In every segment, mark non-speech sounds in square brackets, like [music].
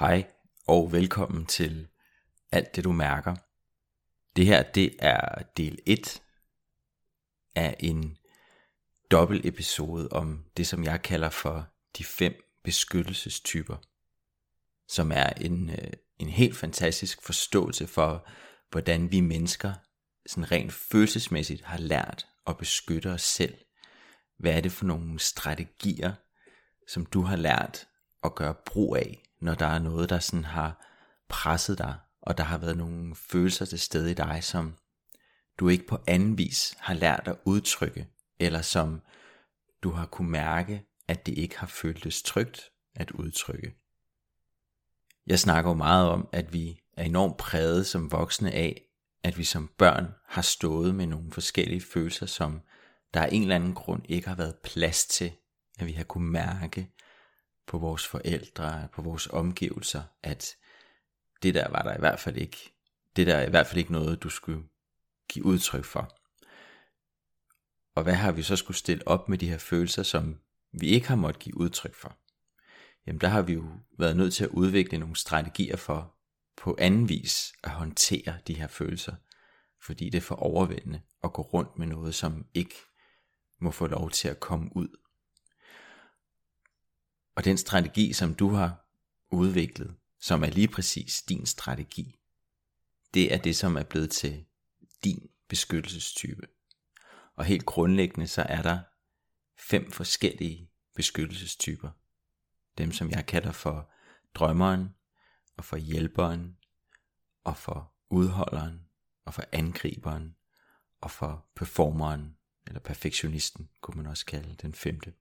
Hej og velkommen til Alt det du mærker. Det her det er del 1 af en dobbelt episode om det som jeg kalder for de fem beskyttelsestyper, som er en, øh, en helt fantastisk forståelse for hvordan vi mennesker sådan rent følelsesmæssigt har lært at beskytte os selv. Hvad er det for nogle strategier, som du har lært at gøre brug af når der er noget, der sådan har presset dig, og der har været nogle følelser til stede i dig, som du ikke på anden vis har lært at udtrykke, eller som du har kunne mærke, at det ikke har føltes trygt at udtrykke. Jeg snakker jo meget om, at vi er enormt præget som voksne af, at vi som børn har stået med nogle forskellige følelser, som der af en eller anden grund ikke har været plads til, at vi har kunne mærke, på vores forældre, på vores omgivelser, at det der var der i hvert fald ikke, det der er i hvert fald ikke noget, du skulle give udtryk for. Og hvad har vi så skulle stille op med de her følelser, som vi ikke har måttet give udtryk for? Jamen der har vi jo været nødt til at udvikle nogle strategier for på anden vis at håndtere de her følelser, fordi det er for overvældende at gå rundt med noget, som ikke må få lov til at komme ud. Og den strategi, som du har udviklet, som er lige præcis din strategi, det er det, som er blevet til din beskyttelsestype. Og helt grundlæggende, så er der fem forskellige beskyttelsestyper. Dem, som jeg kalder for drømmeren, og for hjælperen, og for udholderen, og for angriberen, og for performeren, eller perfektionisten, kunne man også kalde den femte.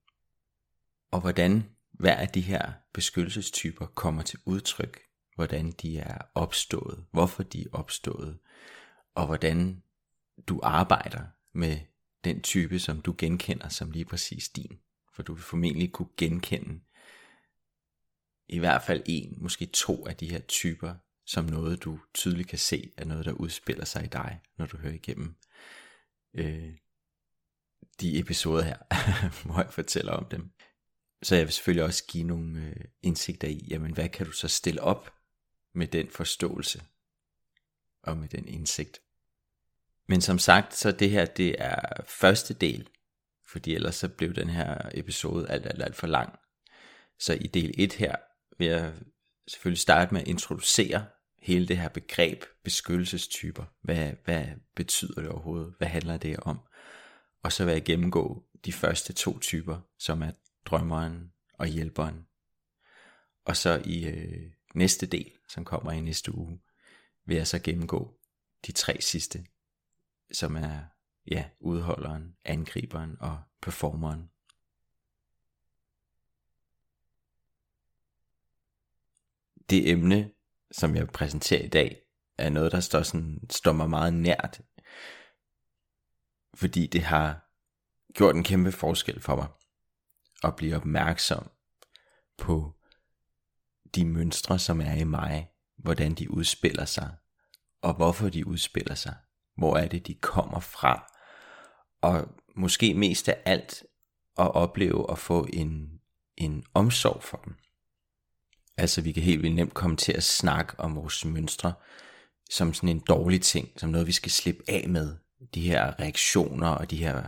Og hvordan hver af de her beskyttelsestyper kommer til udtryk, hvordan de er opstået, hvorfor de er opstået, og hvordan du arbejder med den type, som du genkender som lige præcis din. For du vil formentlig kunne genkende i hvert fald en, måske to af de her typer, som noget du tydeligt kan se er noget, der udspiller sig i dig, når du hører igennem øh, de episoder her, [laughs] hvor jeg fortæller om dem. Så jeg vil selvfølgelig også give nogle øh, indsigter i, jamen hvad kan du så stille op med den forståelse og med den indsigt. Men som sagt, så det her, det er første del, fordi ellers så blev den her episode alt, alt, alt for lang. Så i del 1 her vil jeg selvfølgelig starte med at introducere hele det her begreb beskyttelsestyper. Hvad, hvad betyder det overhovedet? Hvad handler det om? Og så vil jeg gennemgå de første to typer, som er drømmeren og hjælperen. Og så i øh, næste del, som kommer i næste uge, vil jeg så gennemgå de tre sidste, som er ja, udholderen, angriberen og performeren. Det emne, som jeg præsenterer i dag, er noget, der står, sådan, står mig meget nært, fordi det har gjort en kæmpe forskel for mig at blive opmærksom på de mønstre, som er i mig, hvordan de udspiller sig, og hvorfor de udspiller sig. Hvor er det, de kommer fra? Og måske mest af alt at opleve at få en, en omsorg for dem. Altså vi kan helt vildt nemt komme til at snakke om vores mønstre som sådan en dårlig ting, som noget vi skal slippe af med. De her reaktioner og de her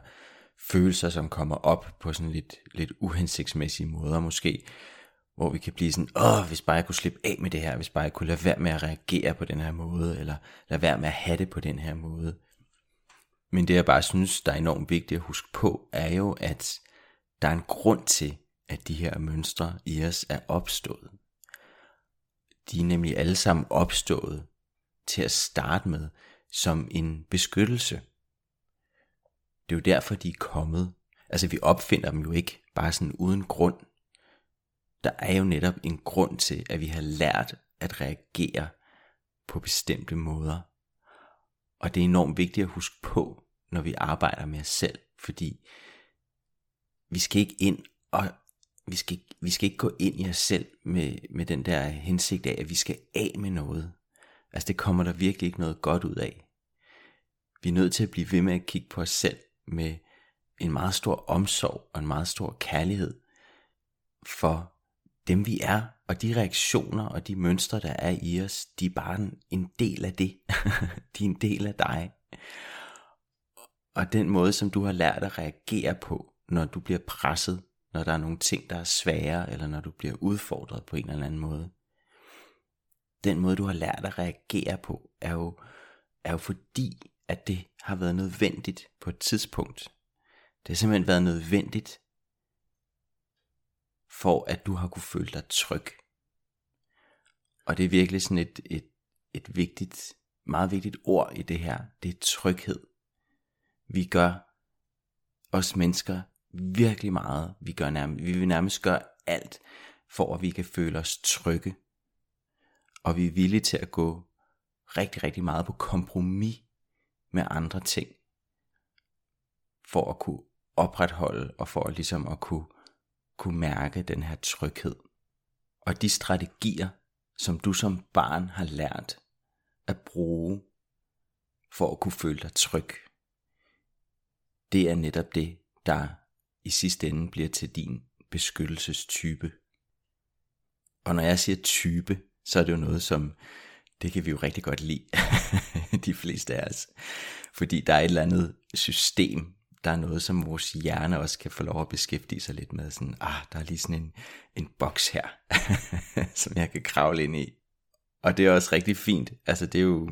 følelser, som kommer op på sådan lidt, lidt uhensigtsmæssige måder måske, hvor vi kan blive sådan, åh, hvis bare jeg kunne slippe af med det her, hvis bare jeg kunne lade være med at reagere på den her måde, eller lade være med at have det på den her måde. Men det jeg bare synes, der er enormt vigtigt at huske på, er jo, at der er en grund til, at de her mønstre i os er opstået. De er nemlig alle sammen opstået til at starte med som en beskyttelse. Det er jo derfor, de er kommet. Altså vi opfinder dem jo ikke bare sådan uden grund. Der er jo netop en grund til, at vi har lært at reagere på bestemte måder. Og det er enormt vigtigt at huske på, når vi arbejder med os selv, fordi vi skal ikke ind og vi skal, vi skal ikke gå ind i os selv med, med den der hensigt af, at vi skal af med noget. Altså det kommer der virkelig ikke noget godt ud af. Vi er nødt til at blive ved med at kigge på os selv med en meget stor omsorg og en meget stor kærlighed for dem vi er, og de reaktioner og de mønstre, der er i os, de er bare en, del af det. [laughs] de er en del af dig. Og den måde, som du har lært at reagere på, når du bliver presset, når der er nogle ting, der er svære, eller når du bliver udfordret på en eller anden måde. Den måde, du har lært at reagere på, er jo, er jo fordi, at det har været nødvendigt på et tidspunkt. Det har simpelthen været nødvendigt, for at du har kunne føle dig tryg. Og det er virkelig sådan et, et, et vigtigt, meget vigtigt ord i det her. Det er tryghed. Vi gør os mennesker virkelig meget. Vi, gør nærmest, vi vil nærmest gøre alt, for at vi kan føle os trygge. Og vi er villige til at gå rigtig, rigtig meget på kompromis med andre ting. For at kunne opretholde og for at ligesom at kunne, kunne mærke den her tryghed. Og de strategier, som du som barn har lært at bruge for at kunne føle dig tryg, det er netop det, der i sidste ende bliver til din beskyttelsestype. Og når jeg siger type, så er det jo noget, som det kan vi jo rigtig godt lide, [laughs] de fleste af os. Fordi der er et eller andet system, der er noget, som vores hjerne også kan få lov at beskæftige sig lidt med. Sådan, ah, der er lige sådan en, en boks her, [laughs] som jeg kan kravle ind i. Og det er også rigtig fint. Altså, det er jo,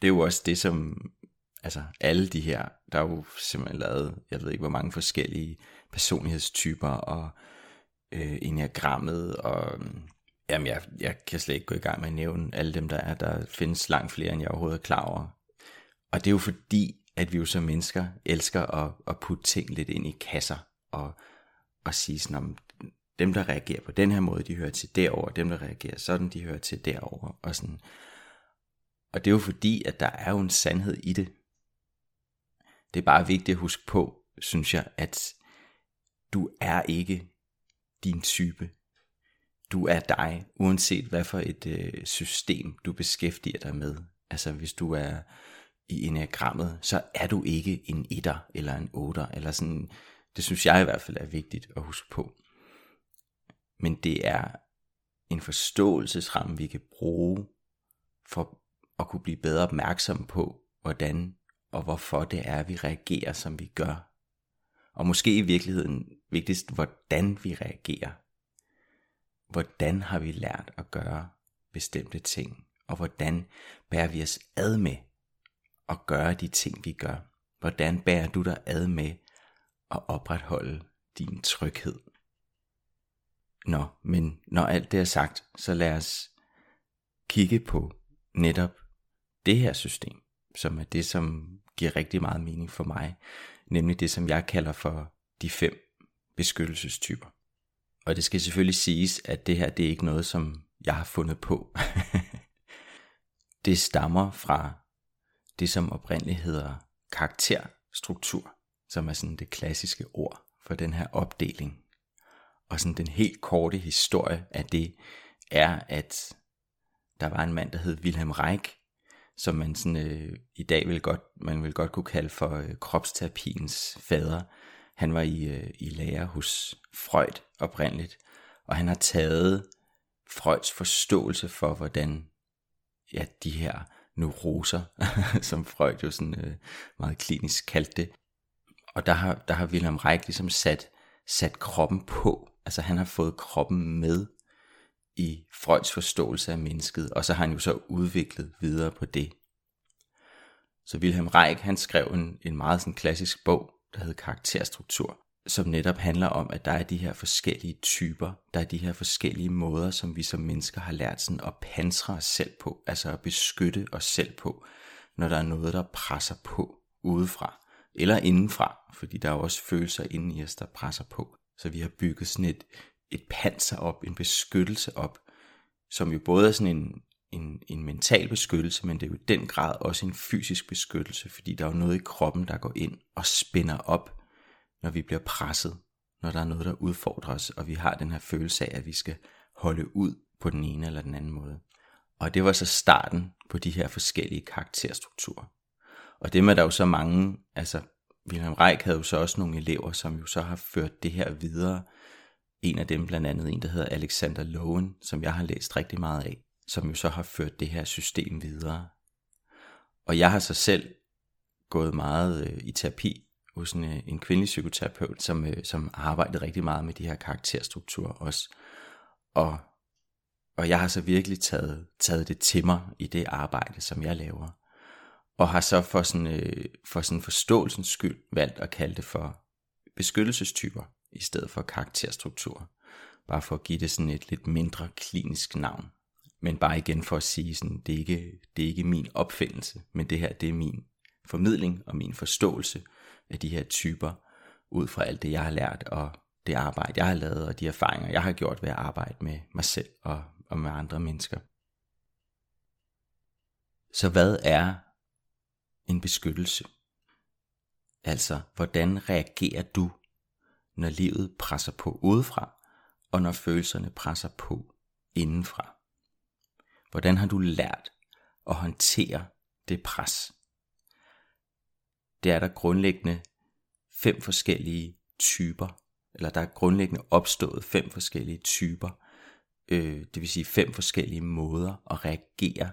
det er jo også det, som altså alle de her, der er jo simpelthen lavet, jeg ved ikke hvor mange forskellige personlighedstyper og øh, enagrammet og jamen jeg, jeg kan slet ikke gå i gang med at nævne alle dem der er, der findes langt flere end jeg overhovedet er klar over. Og det er jo fordi, at vi jo som mennesker elsker at, at putte ting lidt ind i kasser og, og sige sådan om, dem der reagerer på den her måde, de hører til derover, dem der reagerer sådan, de hører til derover og sådan. Og det er jo fordi, at der er jo en sandhed i det. Det er bare vigtigt at huske på, synes jeg, at du er ikke din type. Du er dig, uanset hvad for et øh, system du beskæftiger dig med. Altså hvis du er i enagrammet, så er du ikke en etter eller en otter, eller sådan, det synes jeg i hvert fald er vigtigt at huske på. Men det er en forståelsesramme, vi kan bruge for at kunne blive bedre opmærksom på, hvordan og hvorfor det er, vi reagerer, som vi gør. Og måske i virkeligheden vigtigst, hvordan vi reagerer. Hvordan har vi lært at gøre bestemte ting, og hvordan bærer vi os ad med at gøre de ting, vi gør? Hvordan bærer du dig ad med at opretholde din tryghed? Nå, men når alt det er sagt, så lad os kigge på netop det her system, som er det, som giver rigtig meget mening for mig, nemlig det, som jeg kalder for de fem beskyttelsestyper. Og det skal selvfølgelig siges, at det her det er ikke noget, som jeg har fundet på. [laughs] det stammer fra det, som oprindeligt hedder karakterstruktur, som er sådan det klassiske ord for den her opdeling. Og sådan den helt korte historie af det er, at der var en mand, der hed Wilhelm Reich, som man sådan, øh, i dag vil godt, man vil godt kunne kalde for øh, kropsterapiens fader. Han var i, øh, i lære hos Freud oprindeligt, og han har taget Freuds forståelse for, hvordan ja, de her neuroser, [laughs] som Freud jo sådan øh, meget klinisk kaldte det, og der har, der har Wilhelm Reich ligesom sat, sat kroppen på, altså han har fået kroppen med i Freuds forståelse af mennesket, og så har han jo så udviklet videre på det. Så Wilhelm Reich, han skrev en, en meget sådan klassisk bog, der hedder Karakterstruktur, som netop handler om, at der er de her forskellige typer, der er de her forskellige måder, som vi som mennesker har lært sådan at pansre os selv på, altså at beskytte os selv på, når der er noget, der presser på udefra, eller indenfra, fordi der er også følelser inde i os, der presser på. Så vi har bygget sådan et, et panser op, en beskyttelse op, som jo både er sådan en, en, en mental beskyttelse, men det er jo i den grad også en fysisk beskyttelse, fordi der er jo noget i kroppen, der går ind og spænder op, når vi bliver presset, når der er noget, der udfordrer os, og vi har den her følelse af, at vi skal holde ud på den ene eller den anden måde. Og det var så starten på de her forskellige karakterstrukturer. Og det med, der jo så mange, altså Wilhelm Reich havde jo så også nogle elever, som jo så har ført det her videre En af dem blandt andet en, der hedder Alexander Lowen, som jeg har læst rigtig meget af, som jo så har ført det her system videre. Og jeg har så selv gået meget øh, i terapi hos en, øh, en kvindelig psykoterapeut, som, øh, som arbejdede rigtig meget med de her karakterstrukturer også. Og, og jeg har så virkelig taget, taget det til mig i det arbejde, som jeg laver. Og har så for sådan, øh, for sådan forståelsens skyld valgt at kalde det for beskyttelsestyper i stedet for karakterstruktur. Bare for at give det sådan et lidt mindre klinisk navn. Men bare igen for at sige, sådan, det, er ikke, det er ikke min opfindelse, men det her det er min formidling og min forståelse af de her typer, ud fra alt det, jeg har lært, og det arbejde, jeg har lavet, og de erfaringer, jeg har gjort ved at arbejde med mig selv og, og med andre mennesker. Så hvad er en beskyttelse? Altså, hvordan reagerer du, når livet presser på udefra, og når følelserne presser på indenfra? Hvordan har du lært at håndtere det pres? Det er der grundlæggende fem forskellige typer, eller der er grundlæggende opstået fem forskellige typer, øh, det vil sige fem forskellige måder at reagere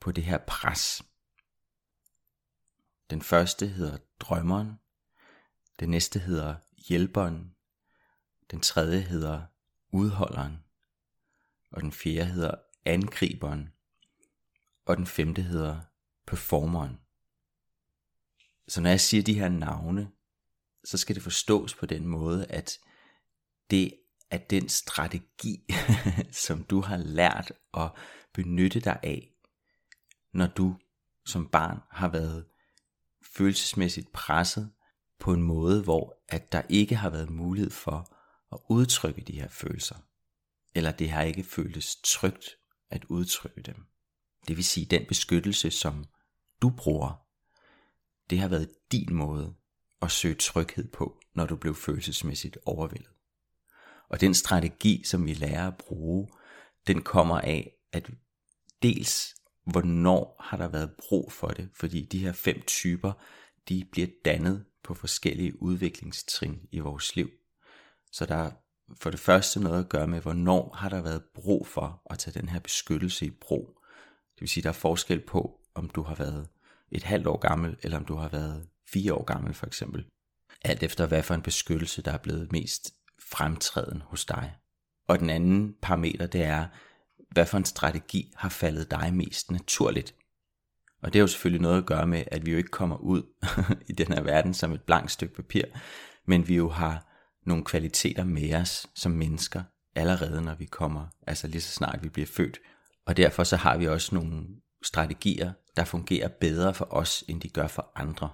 på det her pres. Den første hedder drømmeren, den næste hedder hjælperen, den tredje hedder udholderen, og den fjerde hedder angriberen, og den femte hedder performeren. Så når jeg siger de her navne, så skal det forstås på den måde, at det er den strategi, [laughs] som du har lært at benytte dig af, når du som barn har været følelsesmæssigt presset på en måde, hvor at der ikke har været mulighed for at udtrykke de her følelser. Eller det har ikke føltes trygt at udtrykke dem. Det vil sige den beskyttelse, som du bruger, det har været din måde at søge tryghed på, når du blev følelsesmæssigt overvældet. Og den strategi, som vi lærer at bruge, den kommer af, at dels hvornår har der været brug for det, fordi de her fem typer, de bliver dannet på forskellige udviklingstrin i vores liv. Så der er for det første noget at gøre med, hvornår har der været brug for at tage den her beskyttelse i brug. Det vil sige, der er forskel på, om du har været et halvt år gammel, eller om du har været fire år gammel for eksempel. Alt efter hvad for en beskyttelse, der er blevet mest fremtræden hos dig. Og den anden parameter, det er, hvad for en strategi har faldet dig mest naturligt. Og det har jo selvfølgelig noget at gøre med, at vi jo ikke kommer ud [laughs] i den her verden som et blankt stykke papir, men vi jo har nogle kvaliteter med os som mennesker, allerede når vi kommer, altså lige så snart vi bliver født. Og derfor så har vi også nogle strategier, der fungerer bedre for os, end de gør for andre.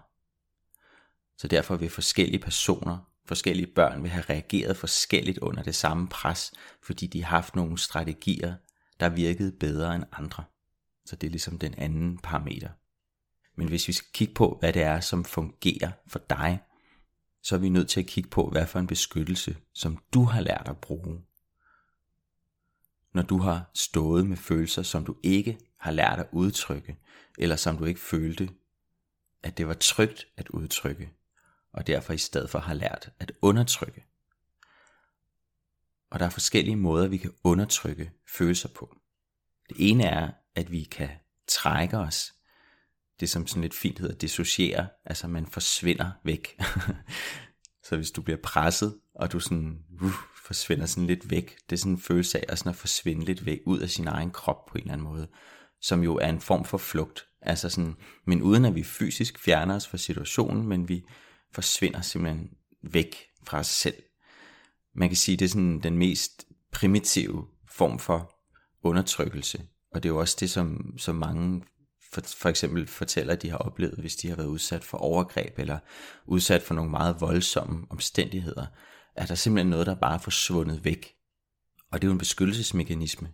Så derfor vil forskellige personer, forskellige børn vil have reageret forskelligt under det samme pres, fordi de har haft nogle strategier, der virkede bedre end andre. Så det er ligesom den anden parameter. Men hvis vi skal kigge på, hvad det er, som fungerer for dig, så er vi nødt til at kigge på, hvad for en beskyttelse, som du har lært at bruge. Når du har stået med følelser, som du ikke har lært at udtrykke, eller som du ikke følte, at det var trygt at udtrykke, og derfor i stedet for har lært at undertrykke. Og der er forskellige måder, vi kan undertrykke følelser på. Det ene er, at vi kan trække os. Det som sådan lidt fint hedder dissociere, altså man forsvinder væk. [laughs] så hvis du bliver presset, og du sådan uh, forsvinder sådan lidt væk, det er sådan en følelse af at, sådan at forsvinde lidt væk ud af sin egen krop på en eller anden måde, som jo er en form for flugt. Altså sådan, men uden at vi fysisk fjerner os fra situationen, men vi forsvinder simpelthen væk fra os selv. Man kan sige, det er sådan den mest primitive form for undertrykkelse. Og det er jo også det, som, som mange for, for eksempel fortæller, at de har oplevet, hvis de har været udsat for overgreb, eller udsat for nogle meget voldsomme omstændigheder, at der simpelthen noget, der bare er forsvundet væk. Og det er jo en beskyttelsesmekanisme,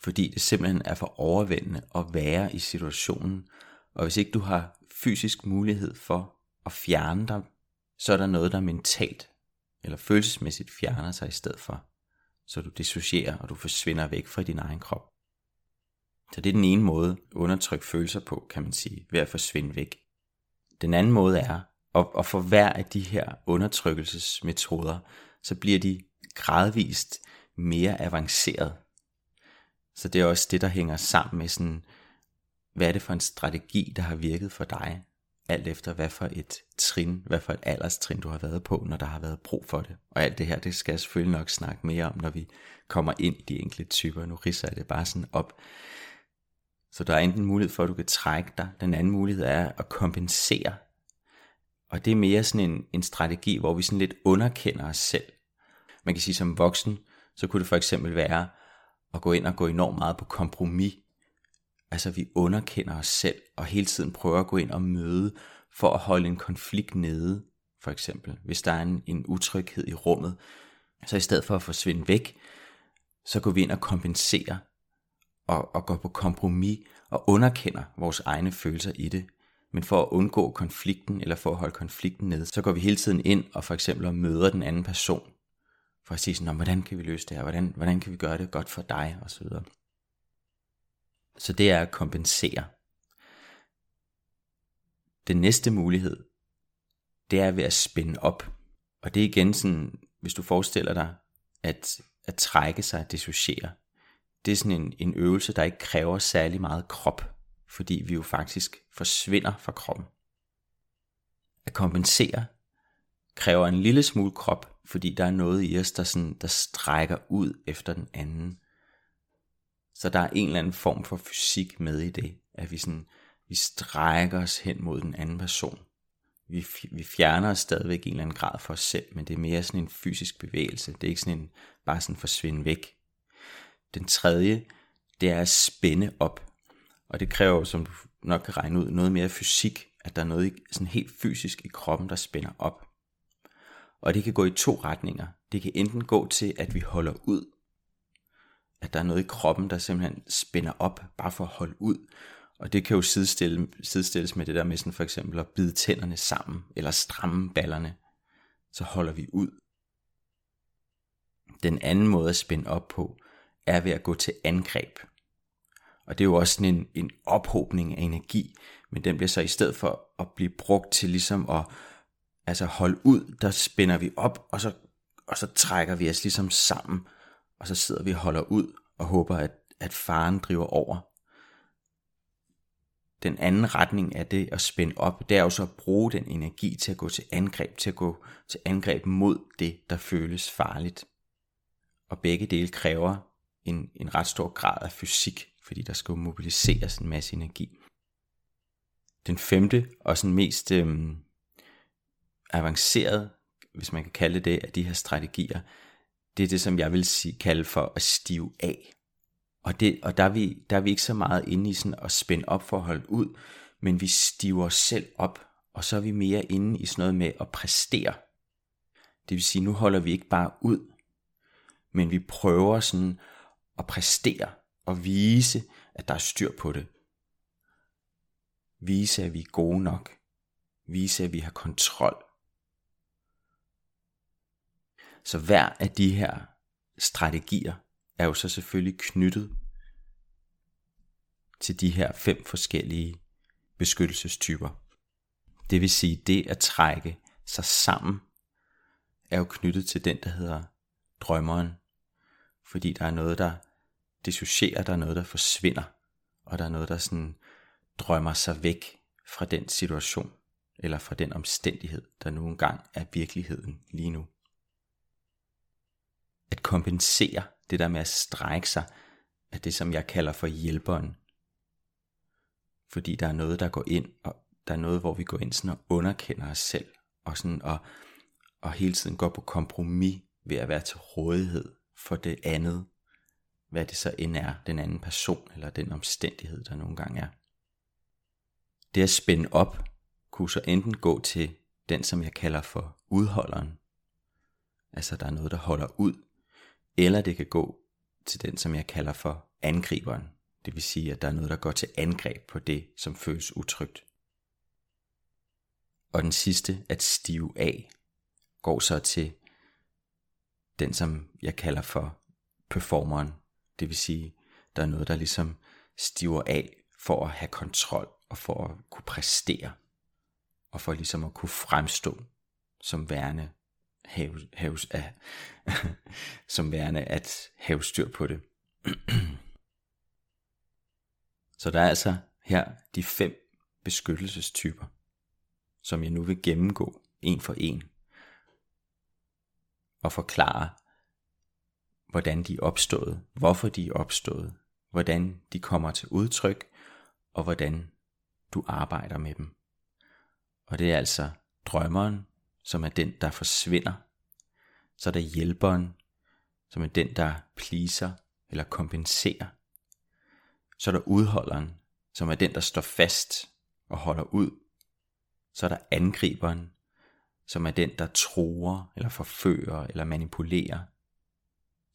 fordi det simpelthen er for overvældende at være i situationen, og hvis ikke du har fysisk mulighed for at fjerne dig, så er der noget, der mentalt eller følelsesmæssigt fjerner sig i stedet for, så du dissocierer og du forsvinder væk fra din egen krop. Så det er den ene måde at undertrykke følelser på, kan man sige, ved at forsvinde væk. Den anden måde er, at, at for hver af de her undertrykkelsesmetoder, så bliver de gradvist mere avanceret. Så det er også det, der hænger sammen med sådan, hvad er det for en strategi, der har virket for dig? Alt efter hvad for et trin, hvad for et alderstrin du har været på, når der har været brug for det. Og alt det her, det skal jeg selvfølgelig nok snakke mere om, når vi kommer ind i de enkelte typer. Nu riser jeg det bare sådan op. Så der er enten mulighed for, at du kan trække dig. Den anden mulighed er at kompensere. Og det er mere sådan en, en strategi, hvor vi sådan lidt underkender os selv. Man kan sige som voksen, så kunne det for eksempel være at gå ind og gå enormt meget på kompromis. Altså vi underkender os selv og hele tiden prøver at gå ind og møde for at holde en konflikt nede, for eksempel. Hvis der er en, en utryghed i rummet, så i stedet for at forsvinde væk, så går vi ind og kompenserer og, og går på kompromis og underkender vores egne følelser i det. Men for at undgå konflikten eller for at holde konflikten nede, så går vi hele tiden ind og for eksempel møder den anden person for at sige sådan, hvordan kan vi løse det her, hvordan, hvordan kan vi gøre det godt for dig, og så videre. Så det er at kompensere. Den næste mulighed, det er ved at spænde op. Og det er igen sådan, hvis du forestiller dig, at, at trække sig, at dissociere. Det er sådan en, en øvelse, der ikke kræver særlig meget krop, fordi vi jo faktisk forsvinder fra kroppen. At kompensere kræver en lille smule krop, fordi der er noget i os, der, sådan, der strækker ud efter den anden. Så der er en eller anden form for fysik med i det, at vi, sådan, vi strækker os hen mod den anden person. Vi, vi fjerner os stadigvæk i en eller anden grad for os selv, men det er mere sådan en fysisk bevægelse. Det er ikke sådan en, bare sådan forsvinde væk. Den tredje, det er at spænde op. Og det kræver, som du nok kan regne ud, noget mere fysik, at der er noget sådan helt fysisk i kroppen, der spænder op. Og det kan gå i to retninger. Det kan enten gå til, at vi holder ud. At der er noget i kroppen, der simpelthen spænder op, bare for at holde ud. Og det kan jo sidestille, sidestilles med det der med sådan for eksempel at bide tænderne sammen, eller stramme ballerne. Så holder vi ud. Den anden måde at spænde op på, er ved at gå til angreb. Og det er jo også sådan en, en ophobning af energi, men den bliver så i stedet for at blive brugt til ligesom at altså holde ud, der spænder vi op, og så, og så trækker vi os ligesom sammen, og så sidder vi og holder ud, og håber, at, at faren driver over. Den anden retning af det at spænde op, det er jo så at bruge den energi til at gå til angreb, til at gå til angreb mod det, der føles farligt. Og begge dele kræver en, en ret stor grad af fysik, fordi der skal jo mobiliseres en masse energi. Den femte og sådan mest øhm, avanceret, hvis man kan kalde det, af de her strategier, det er det, som jeg vil sige, kalde for at stive af. Og, det, og der, er vi, der er vi ikke så meget inde i sådan at spænde op for at holde ud, men vi stiver os selv op, og så er vi mere inde i sådan noget med at præstere. Det vil sige, nu holder vi ikke bare ud, men vi prøver sådan at præstere og vise, at der er styr på det. Vise, at vi er gode nok. Vise, at vi har kontrol. Så hver af de her strategier er jo så selvfølgelig knyttet til de her fem forskellige beskyttelsestyper. Det vil sige, det at trække sig sammen er jo knyttet til den, der hedder drømmeren. Fordi der er noget, der dissocierer, der er noget, der forsvinder, og der er noget, der sådan drømmer sig væk fra den situation, eller fra den omstændighed, der nu engang er virkeligheden lige nu at kompensere det der med at strække sig, af det som jeg kalder for hjælperen. Fordi der er noget, der går ind, og der er noget, hvor vi går ind sådan og underkender os selv, og, sådan og, og hele tiden går på kompromis ved at være til rådighed for det andet, hvad det så end er, den anden person eller den omstændighed, der nogle gange er. Det at spænde op, kunne så enten gå til den, som jeg kalder for udholderen. Altså der er noget, der holder ud, eller det kan gå til den, som jeg kalder for angriberen. Det vil sige, at der er noget, der går til angreb på det, som føles utrygt. Og den sidste, at stive af, går så til den, som jeg kalder for performeren. Det vil sige, der er noget, der ligesom stiver af for at have kontrol og for at kunne præstere. Og for ligesom at kunne fremstå som værende have, have, af, [laughs] som værende at have styr på det. [clears throat] Så der er altså her de fem beskyttelsestyper, som jeg nu vil gennemgå en for en og forklare, hvordan de er opstået, hvorfor de er opstået, hvordan de kommer til udtryk, og hvordan du arbejder med dem. Og det er altså drømmeren, som er den, der forsvinder. Så er der hjælperen, som er den, der pleaser eller kompenserer. Så er der udholderen, som er den, der står fast og holder ud. Så er der angriberen, som er den, der tror eller forfører eller manipulerer.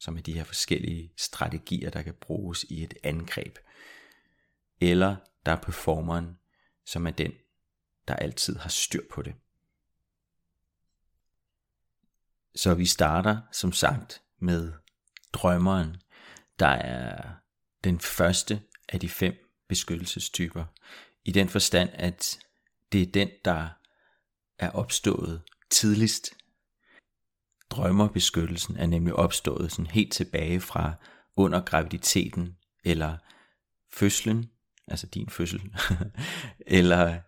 Som er de her forskellige strategier, der kan bruges i et angreb. Eller der er performeren, som er den, der altid har styr på det. Så vi starter som sagt med drømmeren, der er den første af de fem beskyttelsestyper. I den forstand, at det er den, der er opstået tidligst. Drømmerbeskyttelsen er nemlig opstået sådan helt tilbage fra under graviditeten eller fødslen, altså din fødsel, [laughs] eller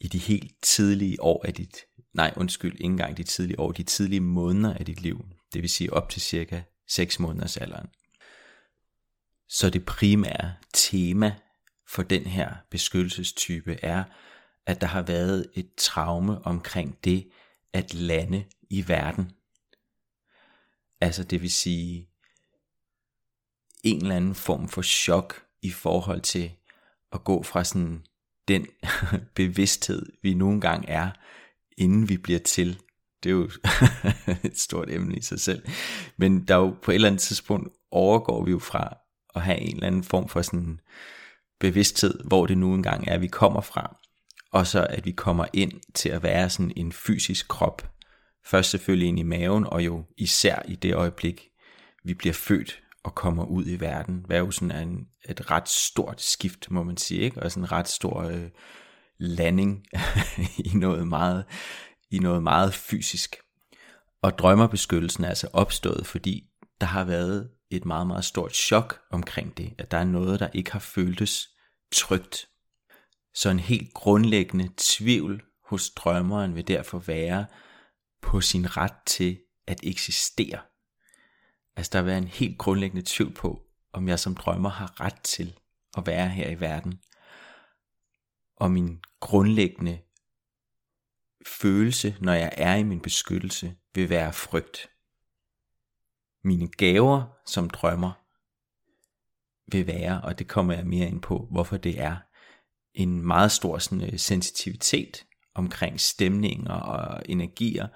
i de helt tidlige år af dit, nej undskyld, ikke engang de tidlige år, de tidlige måneder af dit liv, det vil sige op til cirka 6 måneders alderen. Så det primære tema for den her beskyttelsestype er, at der har været et traume omkring det at lande i verden. Altså det vil sige en eller anden form for chok i forhold til at gå fra sådan den [laughs] bevidsthed, vi nogle gange er, inden vi bliver til. Det er jo [laughs] et stort emne i sig selv. Men der er jo på et eller andet tidspunkt overgår vi jo fra at have en eller anden form for sådan bevidsthed, hvor det nu engang er, vi kommer fra. Og så at vi kommer ind til at være sådan en fysisk krop. Først selvfølgelig ind i maven, og jo især i det øjeblik, vi bliver født og kommer ud i verden. Hvad er jo sådan en, et ret stort skift, må man sige, ikke? og sådan en ret stor øh, landing [laughs] i noget meget i noget meget fysisk. Og drømmerbeskyttelsen er altså opstået, fordi der har været et meget, meget stort chok omkring det, at der er noget, der ikke har føltes trygt. Så en helt grundlæggende tvivl hos drømmeren vil derfor være på sin ret til at eksistere. Altså der vil være en helt grundlæggende tvivl på, om jeg som drømmer har ret til at være her i verden. Og min grundlæggende følelse, når jeg er i min beskyttelse, vil være frygt. Mine gaver som drømmer vil være, og det kommer jeg mere ind på, hvorfor det er, en meget stor sådan, øh, sensitivitet omkring stemninger og energier.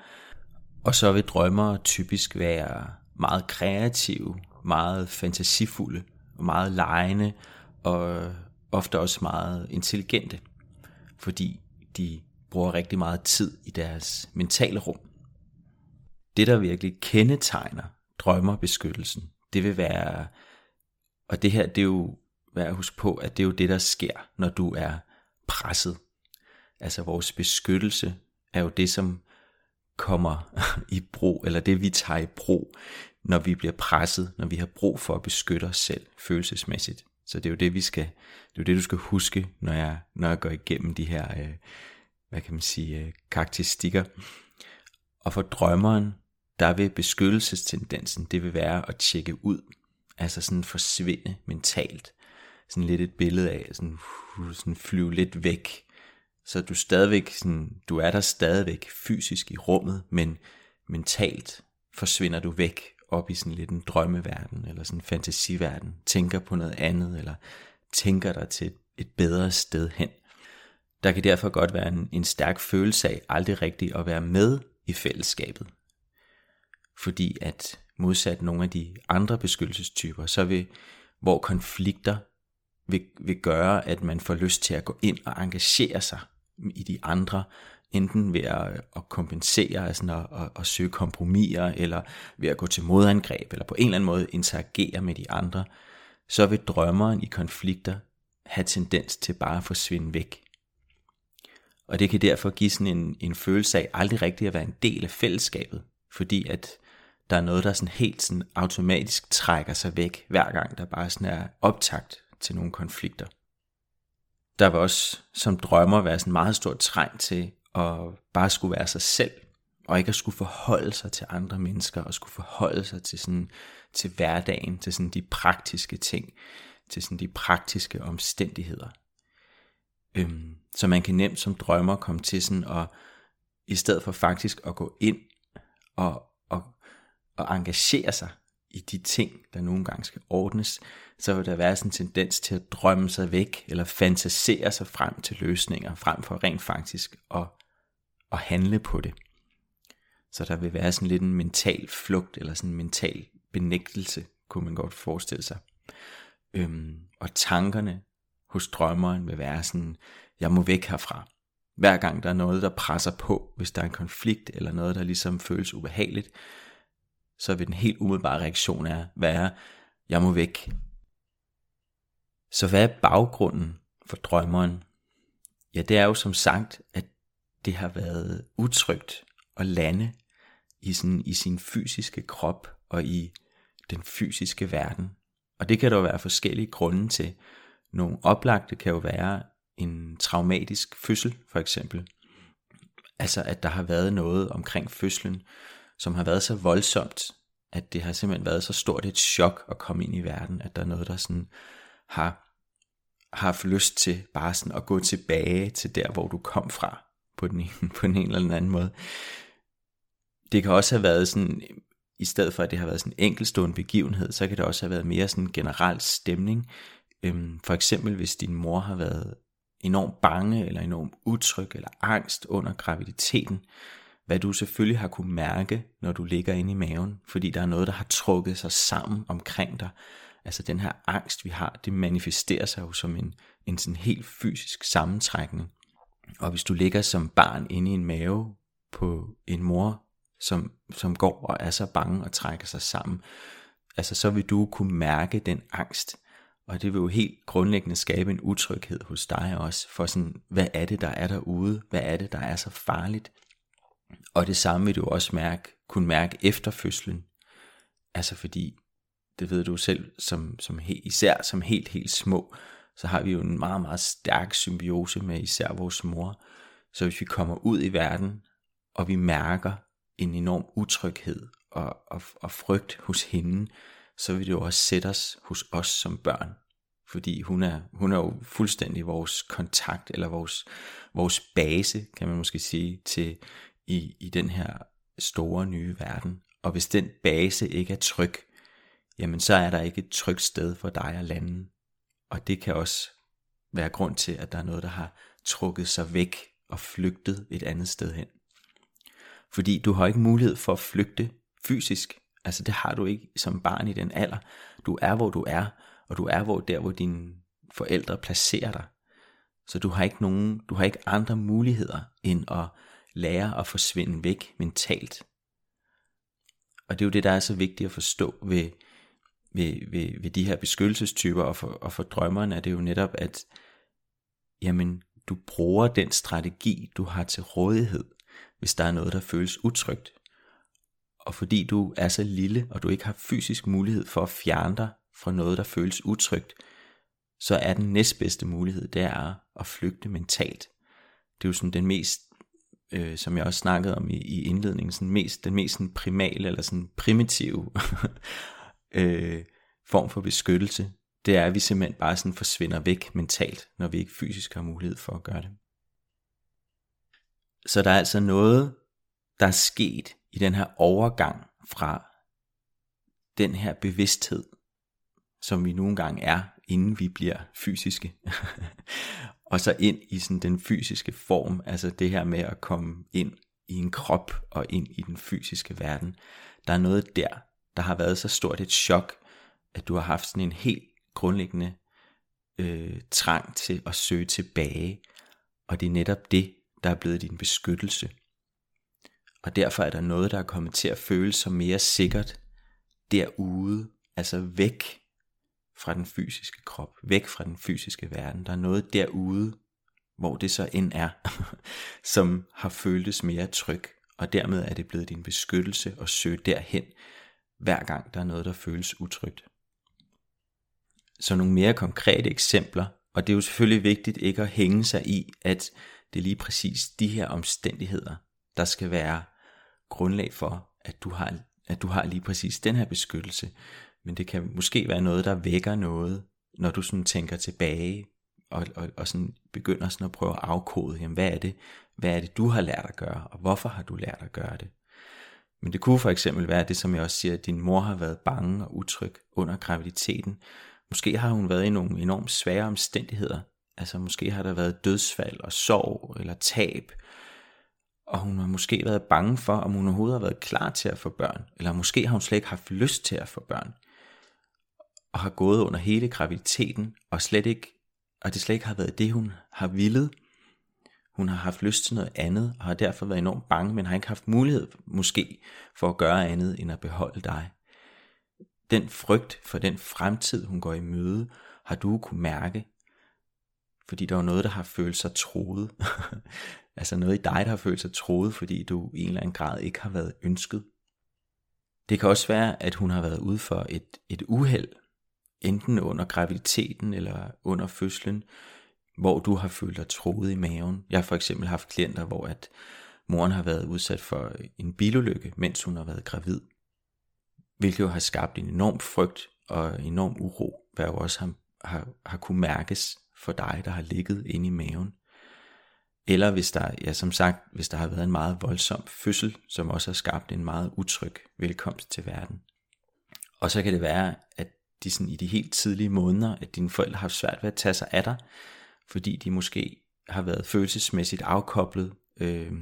Og så vil drømmer typisk være meget kreative, meget fantasifulde, og meget lejende, og ofte også meget intelligente, fordi de bruger rigtig meget tid i deres mentale rum. Det, der virkelig kendetegner drømmerbeskyttelsen, det vil være, og det her, det er jo værd at huske på, at det er jo det, der sker, når du er presset. Altså vores beskyttelse er jo det, som kommer [laughs] i brug, eller det vi tager i brug, når vi bliver presset, når vi har brug for at beskytte os selv følelsesmæssigt. Så det er jo det, vi skal, det er jo det, du skal huske, når jeg, når jeg går igennem de her øh, hvad kan man sige, øh, karakteristikker. Og for drømmeren, der vil beskyttelsestendensen, det vil være at tjekke ud, altså sådan forsvinde mentalt. Sådan lidt et billede af, sådan, sådan flyve lidt væk. Så du stadigvæk, sådan, du er der stadigvæk fysisk i rummet, men mentalt forsvinder du væk op i sådan lidt en drømmeverden, eller sådan en fantasiverden, tænker på noget andet, eller tænker dig til et bedre sted hen. Der kan derfor godt være en, en stærk følelse af aldrig rigtigt at være med i fællesskabet. Fordi at modsat nogle af de andre beskyttelsestyper, så vil, hvor konflikter vil, vil gøre, at man får lyst til at gå ind og engagere sig i de andre, enten ved at, at kompensere, altså at, at, at søge kompromiser, eller ved at gå til modangreb, eller på en eller anden måde interagere med de andre, så vil drømmeren i konflikter have tendens til bare at forsvinde væk. Og det kan derfor give sådan en, en følelse af aldrig rigtig at være en del af fællesskabet, fordi at der er noget, der sådan helt sådan automatisk trækker sig væk, hver gang der bare sådan er optakt til nogle konflikter. Der vil også som drømmer være sådan meget stort træng til at bare skulle være sig selv, og ikke at skulle forholde sig til andre mennesker, og skulle forholde sig til, sådan, til hverdagen, til sådan de praktiske ting, til sådan de praktiske omstændigheder. Øhm, så man kan nemt som drømmer komme til sådan at, i stedet for faktisk at gå ind og, og, og engagere sig i de ting, der nogle gange skal ordnes, så vil der være sådan en tendens til at drømme sig væk, eller fantasere sig frem til løsninger, frem for rent faktisk at, at handle på det. Så der vil være sådan lidt en mental flugt, eller sådan en mental benægtelse, kunne man godt forestille sig. Øhm, og tankerne hos drømmeren vil være sådan, jeg må væk herfra. Hver gang der er noget, der presser på, hvis der er en konflikt, eller noget, der ligesom føles ubehageligt, så vil den helt umiddelbare reaktion er, være, jeg må væk. Så hvad er baggrunden for drømmeren? Ja, det er jo som sagt, at det har været utrygt at lande i, sådan, i sin fysiske krop og i den fysiske verden. Og det kan der jo være forskellige grunde til. Nogle oplagte kan jo være en traumatisk fødsel, for eksempel. Altså at der har været noget omkring fødslen, som har været så voldsomt, at det har simpelthen været så stort et chok at komme ind i verden, at der er noget, der sådan har, har haft lyst til bare sådan at gå tilbage til der, hvor du kom fra, på den, ene, [laughs] på den ene eller anden måde. Det kan også have været sådan, i stedet for at det har været sådan en enkelstående begivenhed, så kan det også have været mere sådan en generel stemning. Øhm, for eksempel hvis din mor har været enormt bange, eller enormt utryg, eller angst under graviditeten, hvad du selvfølgelig har kunne mærke, når du ligger inde i maven, fordi der er noget, der har trukket sig sammen omkring dig. Altså den her angst, vi har, det manifesterer sig jo som en, en sådan helt fysisk sammentrækning. Og hvis du ligger som barn inde i en mave på en mor, som, som går og er så bange og trækker sig sammen, altså så vil du kunne mærke den angst, og det vil jo helt grundlæggende skabe en utryghed hos dig også, for sådan, hvad er det, der er derude? Hvad er det, der er så farligt? Og det samme vil du også mærke, kunne mærke efter fødslen. Altså fordi, det ved du selv, som, som he, især som helt, helt små, så har vi jo en meget, meget stærk symbiose med især vores mor. Så hvis vi kommer ud i verden, og vi mærker en enorm utryghed og, og, og frygt hos hende, så vil det jo også sætte os hos os som børn. Fordi hun er, hun er jo fuldstændig vores kontakt, eller vores, vores base, kan man måske sige, til i, i den her store nye verden. Og hvis den base ikke er tryg, jamen så er der ikke et trygt sted for dig at lande. Og det kan også være grund til, at der er noget, der har trukket sig væk og flygtet et andet sted hen. Fordi du har ikke mulighed for at flygte fysisk. Altså det har du ikke som barn i den alder. Du er, hvor du er, og du er hvor der, hvor dine forældre placerer dig. Så du har ikke nogen, du har ikke andre muligheder end at lære at forsvinde væk mentalt. Og det er jo det, der er så vigtigt at forstå ved, ved, ved, ved de her beskyttelsestyper, og for, og for drømmerne er det jo netop, at jamen, du bruger den strategi, du har til rådighed, hvis der er noget, der føles utrygt. Og fordi du er så lille, og du ikke har fysisk mulighed for at fjerne dig fra noget, der føles utrygt, så er den næstbedste mulighed, det er at flygte mentalt. Det er jo sådan den mest, øh, som jeg også snakkede om i, i indledningen, sådan mest, den mest sådan primale eller sådan primitive [laughs] øh, form for beskyttelse. Det er, at vi simpelthen bare sådan forsvinder væk mentalt, når vi ikke fysisk har mulighed for at gøre det. Så der er altså noget, der er sket i den her overgang fra den her bevidsthed, som vi nogle gange er, inden vi bliver fysiske, [laughs] og så ind i sådan den fysiske form, altså det her med at komme ind i en krop og ind i den fysiske verden. Der er noget der, der har været så stort et chok, at du har haft sådan en helt grundlæggende øh, trang til at søge tilbage, og det er netop det, der er blevet din beskyttelse. Og derfor er der noget, der er kommet til at føles som mere sikkert derude, altså væk fra den fysiske krop, væk fra den fysiske verden. Der er noget derude, hvor det så end er, [laughs] som har føltes mere tryg. og dermed er det blevet din beskyttelse at søge derhen, hver gang der er noget, der føles utrygt. Så nogle mere konkrete eksempler, og det er jo selvfølgelig vigtigt ikke at hænge sig i, at det er lige præcis de her omstændigheder, der skal være grundlag for, at du har, at du har lige præcis den her beskyttelse. Men det kan måske være noget, der vækker noget, når du sådan tænker tilbage, og, og, og sådan begynder sådan at prøve at afkode, jamen hvad er det, hvad er det, du har lært at gøre, og hvorfor har du lært at gøre det? Men det kunne for eksempel være det, som jeg også siger, at din mor har været bange og utryg under graviditeten. Måske har hun været i nogle enormt svære omstændigheder. Altså måske har der været dødsfald og sorg eller tab. Og hun har måske været bange for, om hun overhovedet har været klar til at få børn. Eller måske har hun slet ikke haft lyst til at få børn. Og har gået under hele graviditeten og slet ikke, og det slet ikke har været det, hun har villet hun har haft lyst til noget andet, og har derfor været enormt bange, men har ikke haft mulighed måske for at gøre andet end at beholde dig. Den frygt for den fremtid, hun går i møde, har du kunne mærke, fordi der var noget, der har følt sig troet. [laughs] altså noget i dig, der har følt sig troet, fordi du i en eller anden grad ikke har været ønsket. Det kan også være, at hun har været ude for et, et uheld, enten under graviditeten eller under fødslen, hvor du har følt dig troet i maven. Jeg har for eksempel haft klienter, hvor at moren har været udsat for en bilulykke, mens hun har været gravid. Hvilket jo har skabt en enorm frygt og enorm uro, hvad jo også har, har, har kunne mærkes for dig, der har ligget inde i maven. Eller hvis der, ja som sagt, hvis der har været en meget voldsom fødsel, som også har skabt en meget utryg velkomst til verden. Og så kan det være, at de sådan i de helt tidlige måneder, at dine forældre har haft svært ved at tage sig af dig, fordi de måske har været følelsesmæssigt afkoblet. Øh,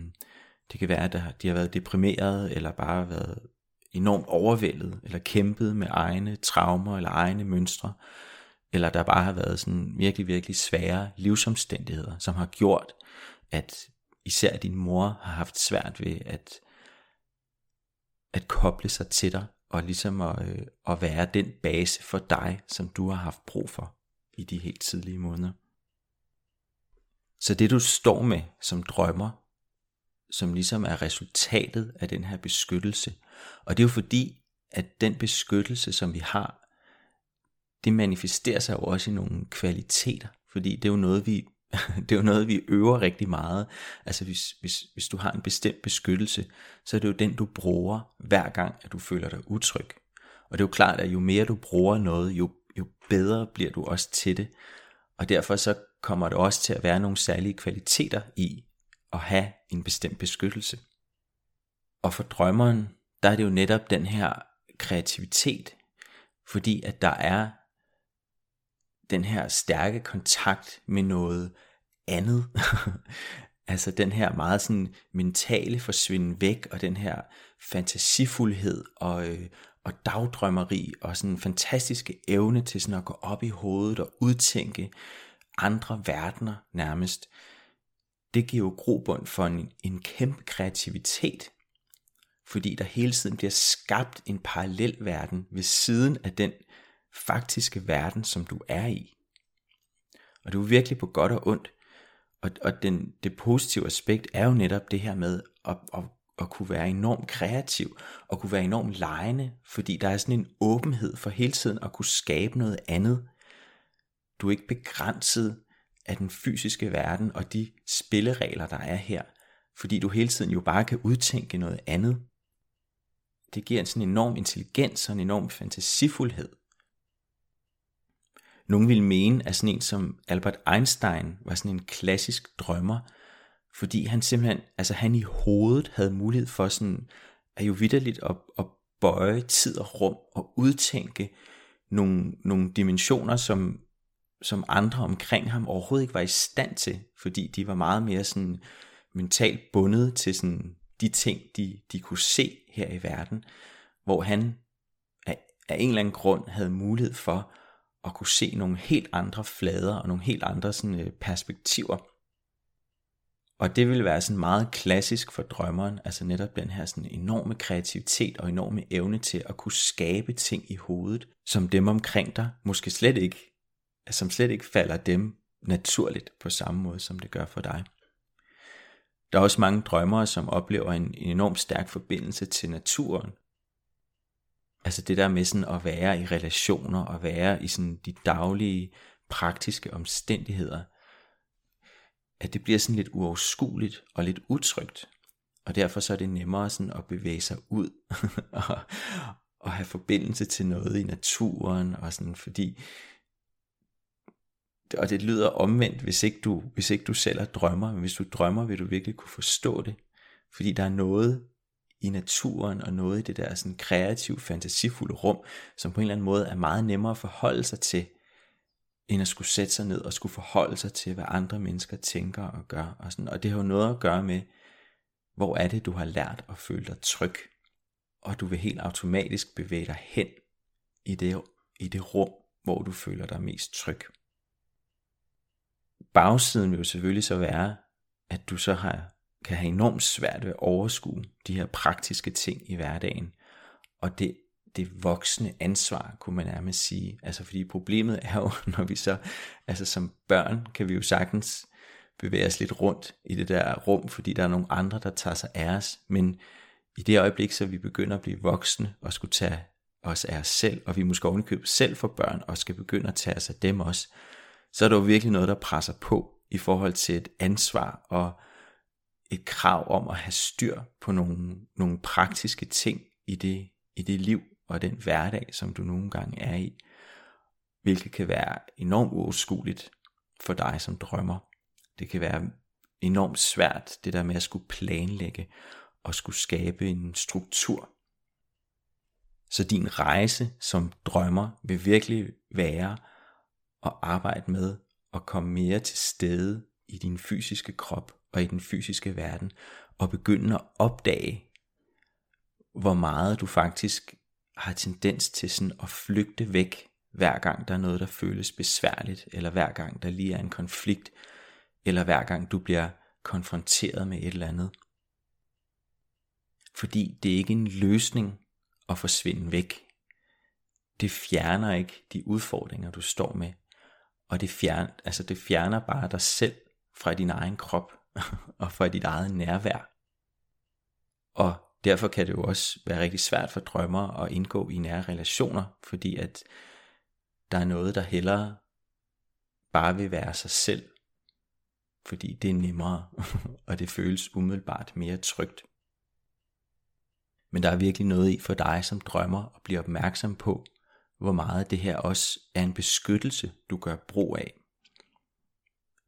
det kan være, at de har været deprimeret, eller bare været enormt overvældet, eller kæmpet med egne traumer, eller egne mønstre, eller der bare har været sådan virkelig, virkelig svære livsomstændigheder, som har gjort, at især din mor har haft svært ved at, at koble sig til dig, og ligesom at, øh, at være den base for dig, som du har haft brug for i de helt tidlige måneder. Så det du står med som drømmer, som ligesom er resultatet af den her beskyttelse, og det er jo fordi, at den beskyttelse, som vi har, det manifesterer sig jo også i nogle kvaliteter, fordi det er jo noget, vi, [laughs] det er jo noget, vi øver rigtig meget. Altså hvis, hvis, hvis du har en bestemt beskyttelse, så er det jo den, du bruger hver gang, at du føler dig utryg. Og det er jo klart, at jo mere du bruger noget, jo, jo bedre bliver du også til det. Og derfor så kommer det også til at være nogle særlige kvaliteter i at have en bestemt beskyttelse. Og for drømmeren, der er det jo netop den her kreativitet, fordi at der er den her stærke kontakt med noget andet. [laughs] altså den her meget sådan mentale forsvinde væk, og den her fantasifuldhed og, øh, og dagdrømmeri, og sådan en fantastiske evne til sådan at gå op i hovedet og udtænke andre verdener nærmest, det giver jo grobund for en, en kæmpe kreativitet, fordi der hele tiden bliver skabt en parallel verden ved siden af den faktiske verden, som du er i. Og du er virkelig på godt og ondt. Og, og den, det positive aspekt er jo netop det her med at, at, at kunne være enormt kreativ, og kunne være enormt lejende, fordi der er sådan en åbenhed for hele tiden at kunne skabe noget andet, du er ikke begrænset af den fysiske verden og de spilleregler, der er her, fordi du hele tiden jo bare kan udtænke noget andet. Det giver en sådan enorm intelligens og en enorm fantasifuldhed. Nogle ville mene, at sådan en som Albert Einstein var sådan en klassisk drømmer, fordi han simpelthen, altså han i hovedet havde mulighed for sådan, at jo vidderligt at, at bøje tid og rum og udtænke nogle, nogle dimensioner, som som andre omkring ham overhovedet ikke var i stand til, fordi de var meget mere sådan mentalt bundet til sådan de ting, de, de kunne se her i verden, hvor han af, af en eller anden grund havde mulighed for at kunne se nogle helt andre flader og nogle helt andre sådan, øh, perspektiver. Og det ville være sådan meget klassisk for drømmeren, altså netop den her sådan enorme kreativitet og enorme evne til at kunne skabe ting i hovedet, som dem omkring dig måske slet ikke som slet ikke falder dem naturligt på samme måde, som det gør for dig. Der er også mange drømmere, som oplever en, en enorm stærk forbindelse til naturen. Altså det der med sådan at være i relationer og være i sådan de daglige praktiske omstændigheder, at det bliver sådan lidt uoverskueligt og lidt utrygt. Og derfor så er det nemmere sådan at bevæge sig ud [laughs] og, og have forbindelse til noget i naturen og sådan, fordi og det lyder omvendt, hvis ikke du, hvis ikke du selv er drømmer, men hvis du drømmer, vil du virkelig kunne forstå det, fordi der er noget i naturen og noget i det der sådan kreative, fantasifulde rum, som på en eller anden måde er meget nemmere at forholde sig til, end at skulle sætte sig ned og skulle forholde sig til, hvad andre mennesker tænker og gør. Og, sådan. og det har jo noget at gøre med, hvor er det, du har lært at føle dig tryg. Og du vil helt automatisk bevæge dig hen i det, i det rum, hvor du føler dig mest tryg. Bagsiden vil jo selvfølgelig så være, at du så har, kan have enormt svært ved at overskue de her praktiske ting i hverdagen. Og det det voksne ansvar, kunne man nærmest sige. Altså fordi problemet er jo, [laughs] når vi så, altså som børn, kan vi jo sagtens bevæge os lidt rundt i det der rum, fordi der er nogle andre, der tager sig af os. Men i det øjeblik, så vi begynder at blive voksne og skulle tage os af os selv, og vi måske ovenikøbet selv for børn, og skal begynde at tage os af dem også, så er der jo virkelig noget, der presser på i forhold til et ansvar og et krav om at have styr på nogle, nogle praktiske ting i det, i det liv, og den hverdag, som du nogle gange er i, hvilket kan være enormt uoverskueligt for dig som drømmer. Det kan være enormt svært, det der med at skulle planlægge og skulle skabe en struktur. Så din rejse som drømmer vil virkelig være at arbejde med at komme mere til stede i din fysiske krop og i den fysiske verden, og begynde at opdage, hvor meget du faktisk har tendens til sådan at flygte væk, hver gang der er noget, der føles besværligt, eller hver gang der lige er en konflikt, eller hver gang du bliver konfronteret med et eller andet. Fordi det er ikke en løsning at forsvinde væk. Det fjerner ikke de udfordringer, du står med. Og det fjerner, altså det fjerner bare dig selv fra din egen krop [laughs] og for dit eget nærvær. Og derfor kan det jo også være rigtig svært for drømmer at indgå i nære relationer, fordi at der er noget, der hellere bare vil være sig selv, fordi det er nemmere, [laughs] og det føles umiddelbart mere trygt. Men der er virkelig noget i for dig som drømmer at blive opmærksom på, hvor meget det her også er en beskyttelse, du gør brug af,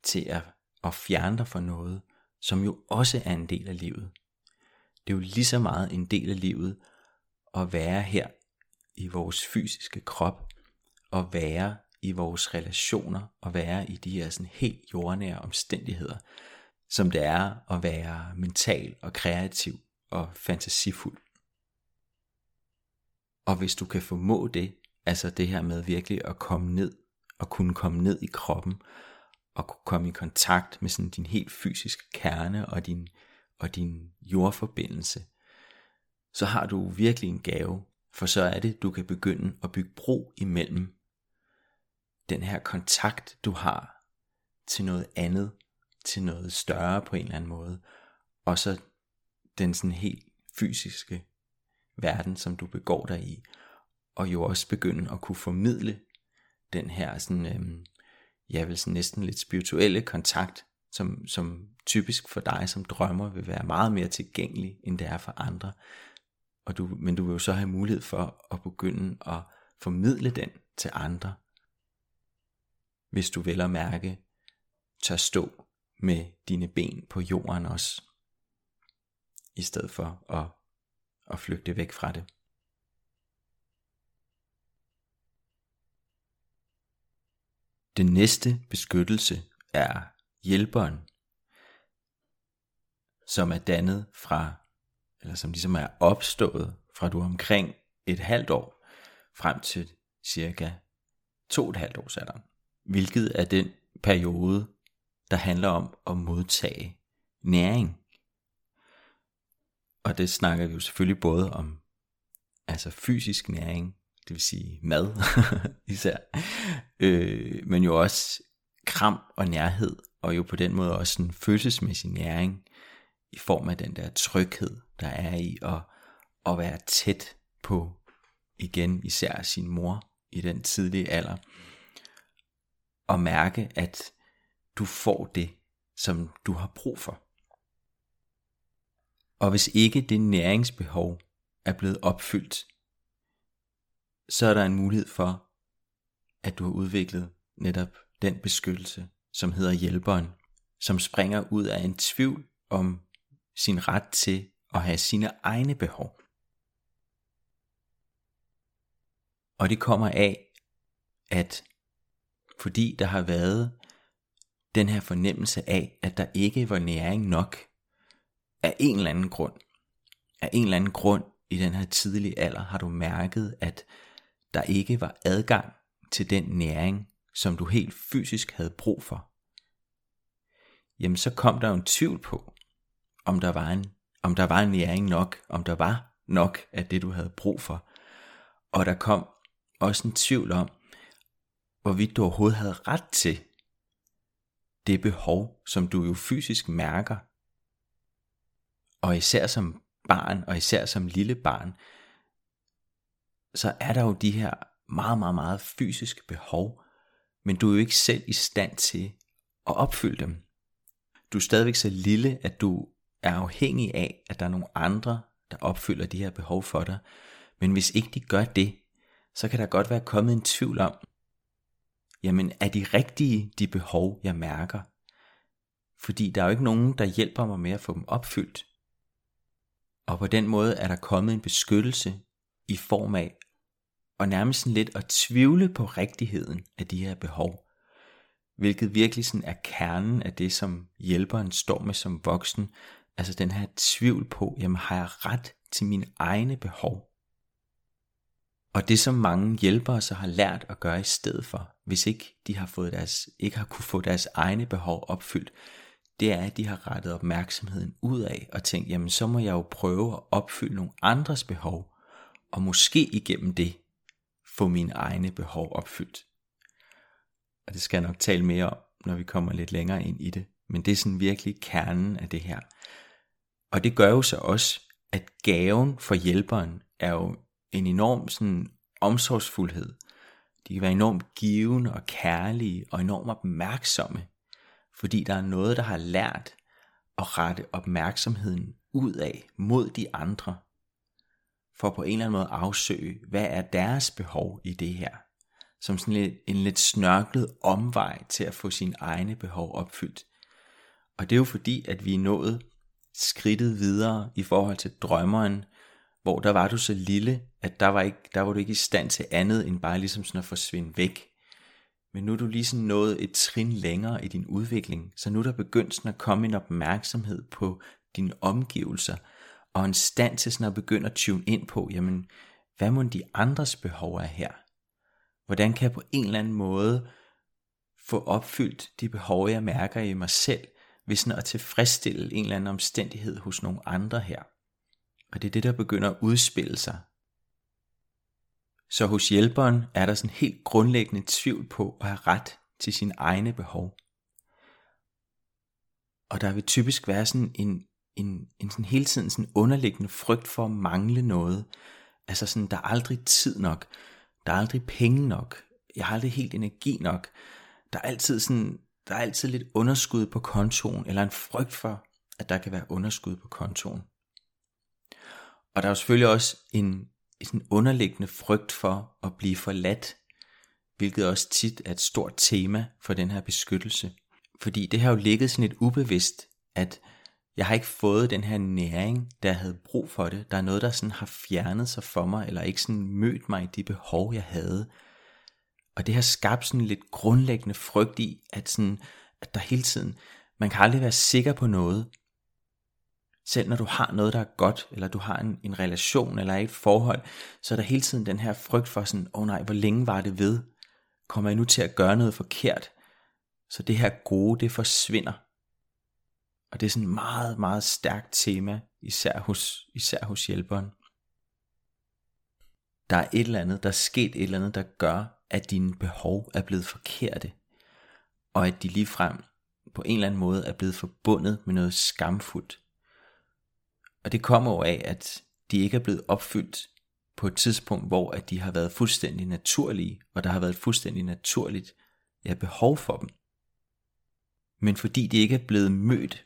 til at, og fjerne dig fra noget, som jo også er en del af livet. Det er jo lige så meget en del af livet at være her i vores fysiske krop, og være i vores relationer, og være i de her sådan helt jordnære omstændigheder, som det er at være mental og kreativ og fantasifuld. Og hvis du kan formå det, altså det her med virkelig at komme ned, og kunne komme ned i kroppen, og kunne komme i kontakt med sådan din helt fysiske kerne og din og din jordforbindelse, så har du virkelig en gave, for så er det, du kan begynde at bygge bro imellem den her kontakt, du har til noget andet, til noget større på en eller anden måde, og så den sådan helt fysiske verden, som du begår dig i, og jo også begynde at kunne formidle den her sådan, øhm, jeg vil sådan næsten lidt spirituelle kontakt, som, som typisk for dig som drømmer vil være meget mere tilgængelig, end det er for andre. Og du, men du vil jo så have mulighed for at begynde at formidle den til andre. Hvis du vel at mærke, tør stå med dine ben på jorden også, i stedet for at, at flygte væk fra det. Den næste beskyttelse er hjælperen, som er dannet fra, eller som ligesom er opstået fra du er omkring et halvt år frem til cirka to og et halvt års alderen. Hvilket er den periode, der handler om at modtage næring. Og det snakker vi jo selvfølgelig både om altså fysisk næring, det vil sige mad [laughs] især, øh, men jo også kram og nærhed og jo på den måde også en følelsesmæssig næring i form af den der tryghed, der er i at, at være tæt på igen især sin mor i den tidlige alder, og mærke, at du får det, som du har brug for. Og hvis ikke det næringsbehov er blevet opfyldt, så er der en mulighed for, at du har udviklet netop den beskyttelse, som hedder hjælperen, som springer ud af en tvivl om sin ret til at have sine egne behov. Og det kommer af, at fordi der har været den her fornemmelse af, at der ikke var næring nok af en eller anden grund. Af en eller anden grund i den her tidlige alder har du mærket, at der ikke var adgang til den næring, som du helt fysisk havde brug for. Jamen så kom der jo en tvivl på, om der var en, om der var en næring nok, om der var nok af det, du havde brug for. Og der kom også en tvivl om, hvorvidt du overhovedet havde ret til det behov, som du jo fysisk mærker. Og især som barn, og især som lille barn, så er der jo de her meget, meget, meget fysiske behov, men du er jo ikke selv i stand til at opfylde dem. Du er stadigvæk så lille, at du er afhængig af, at der er nogle andre, der opfylder de her behov for dig. Men hvis ikke de gør det, så kan der godt være kommet en tvivl om, jamen er de rigtige de behov, jeg mærker? Fordi der er jo ikke nogen, der hjælper mig med at få dem opfyldt. Og på den måde er der kommet en beskyttelse i form af og nærmest sådan lidt at tvivle på rigtigheden af de her behov. Hvilket virkelig sådan er kernen af det, som hjælperen står med som voksen. Altså den her tvivl på, jamen har jeg ret til mine egne behov? Og det som mange hjælpere så har lært at gøre i stedet for, hvis ikke de har fået deres, ikke har kunne få deres egne behov opfyldt, det er, at de har rettet opmærksomheden ud af og tænkt, jamen så må jeg jo prøve at opfylde nogle andres behov, og måske igennem det få mine egne behov opfyldt. Og det skal jeg nok tale mere om, når vi kommer lidt længere ind i det. Men det er sådan virkelig kernen af det her. Og det gør jo så også, at gaven for hjælperen er jo en enorm sådan omsorgsfuldhed. De kan være enormt givende og kærlige og enormt opmærksomme, fordi der er noget, der har lært at rette opmærksomheden ud af mod de andre, for på en eller anden måde afsøge, hvad er deres behov i det her, som sådan lidt, en lidt snørklet omvej til at få sine egne behov opfyldt. Og det er jo fordi, at vi er nået skridtet videre i forhold til drømmeren, hvor der var du så lille, at der var, ikke, der var du ikke i stand til andet end bare ligesom sådan at forsvinde væk. Men nu er du lige sådan nået et trin længere i din udvikling, så nu er der begyndt sådan at komme en opmærksomhed på dine omgivelser, og en stand til sådan at begynde at tune ind på, jamen, hvad må de andres behov er her? Hvordan kan jeg på en eller anden måde få opfyldt de behov, jeg mærker i mig selv, ved sådan at tilfredsstille en eller anden omstændighed hos nogle andre her? Og det er det, der begynder at udspille sig. Så hos hjælperen er der sådan helt grundlæggende tvivl på at have ret til sine egne behov. Og der vil typisk være sådan en, en, en sådan hele tiden sådan underliggende frygt for at mangle noget. Altså sådan, der er aldrig tid nok. Der er aldrig penge nok. Jeg har aldrig helt energi nok. Der er altid sådan, der er altid lidt underskud på kontoen, eller en frygt for, at der kan være underskud på kontoen. Og der er jo selvfølgelig også en, en underliggende frygt for at blive forladt, hvilket også tit er et stort tema for den her beskyttelse. Fordi det har jo ligget sådan et ubevidst, at jeg har ikke fået den her næring, der jeg havde brug for det. Der er noget, der sådan har fjernet sig for mig, eller ikke sådan mødt mig i de behov, jeg havde. Og det har skabt sådan lidt grundlæggende frygt i, at, sådan, at der hele tiden, man kan aldrig være sikker på noget. Selv når du har noget, der er godt, eller du har en, en relation, eller et forhold, så er der hele tiden den her frygt for sådan, åh oh nej, hvor længe var det ved? Kommer jeg nu til at gøre noget forkert? Så det her gode, det forsvinder. Og det er sådan et meget, meget stærkt tema, især hos, især hos hjælperen. Der er et eller andet, der er sket et eller andet, der gør, at dine behov er blevet forkerte. Og at de ligefrem på en eller anden måde er blevet forbundet med noget skamfuldt. Og det kommer jo af, at de ikke er blevet opfyldt på et tidspunkt, hvor at de har været fuldstændig naturlige, og der har været fuldstændig naturligt ja, behov for dem. Men fordi de ikke er blevet mødt,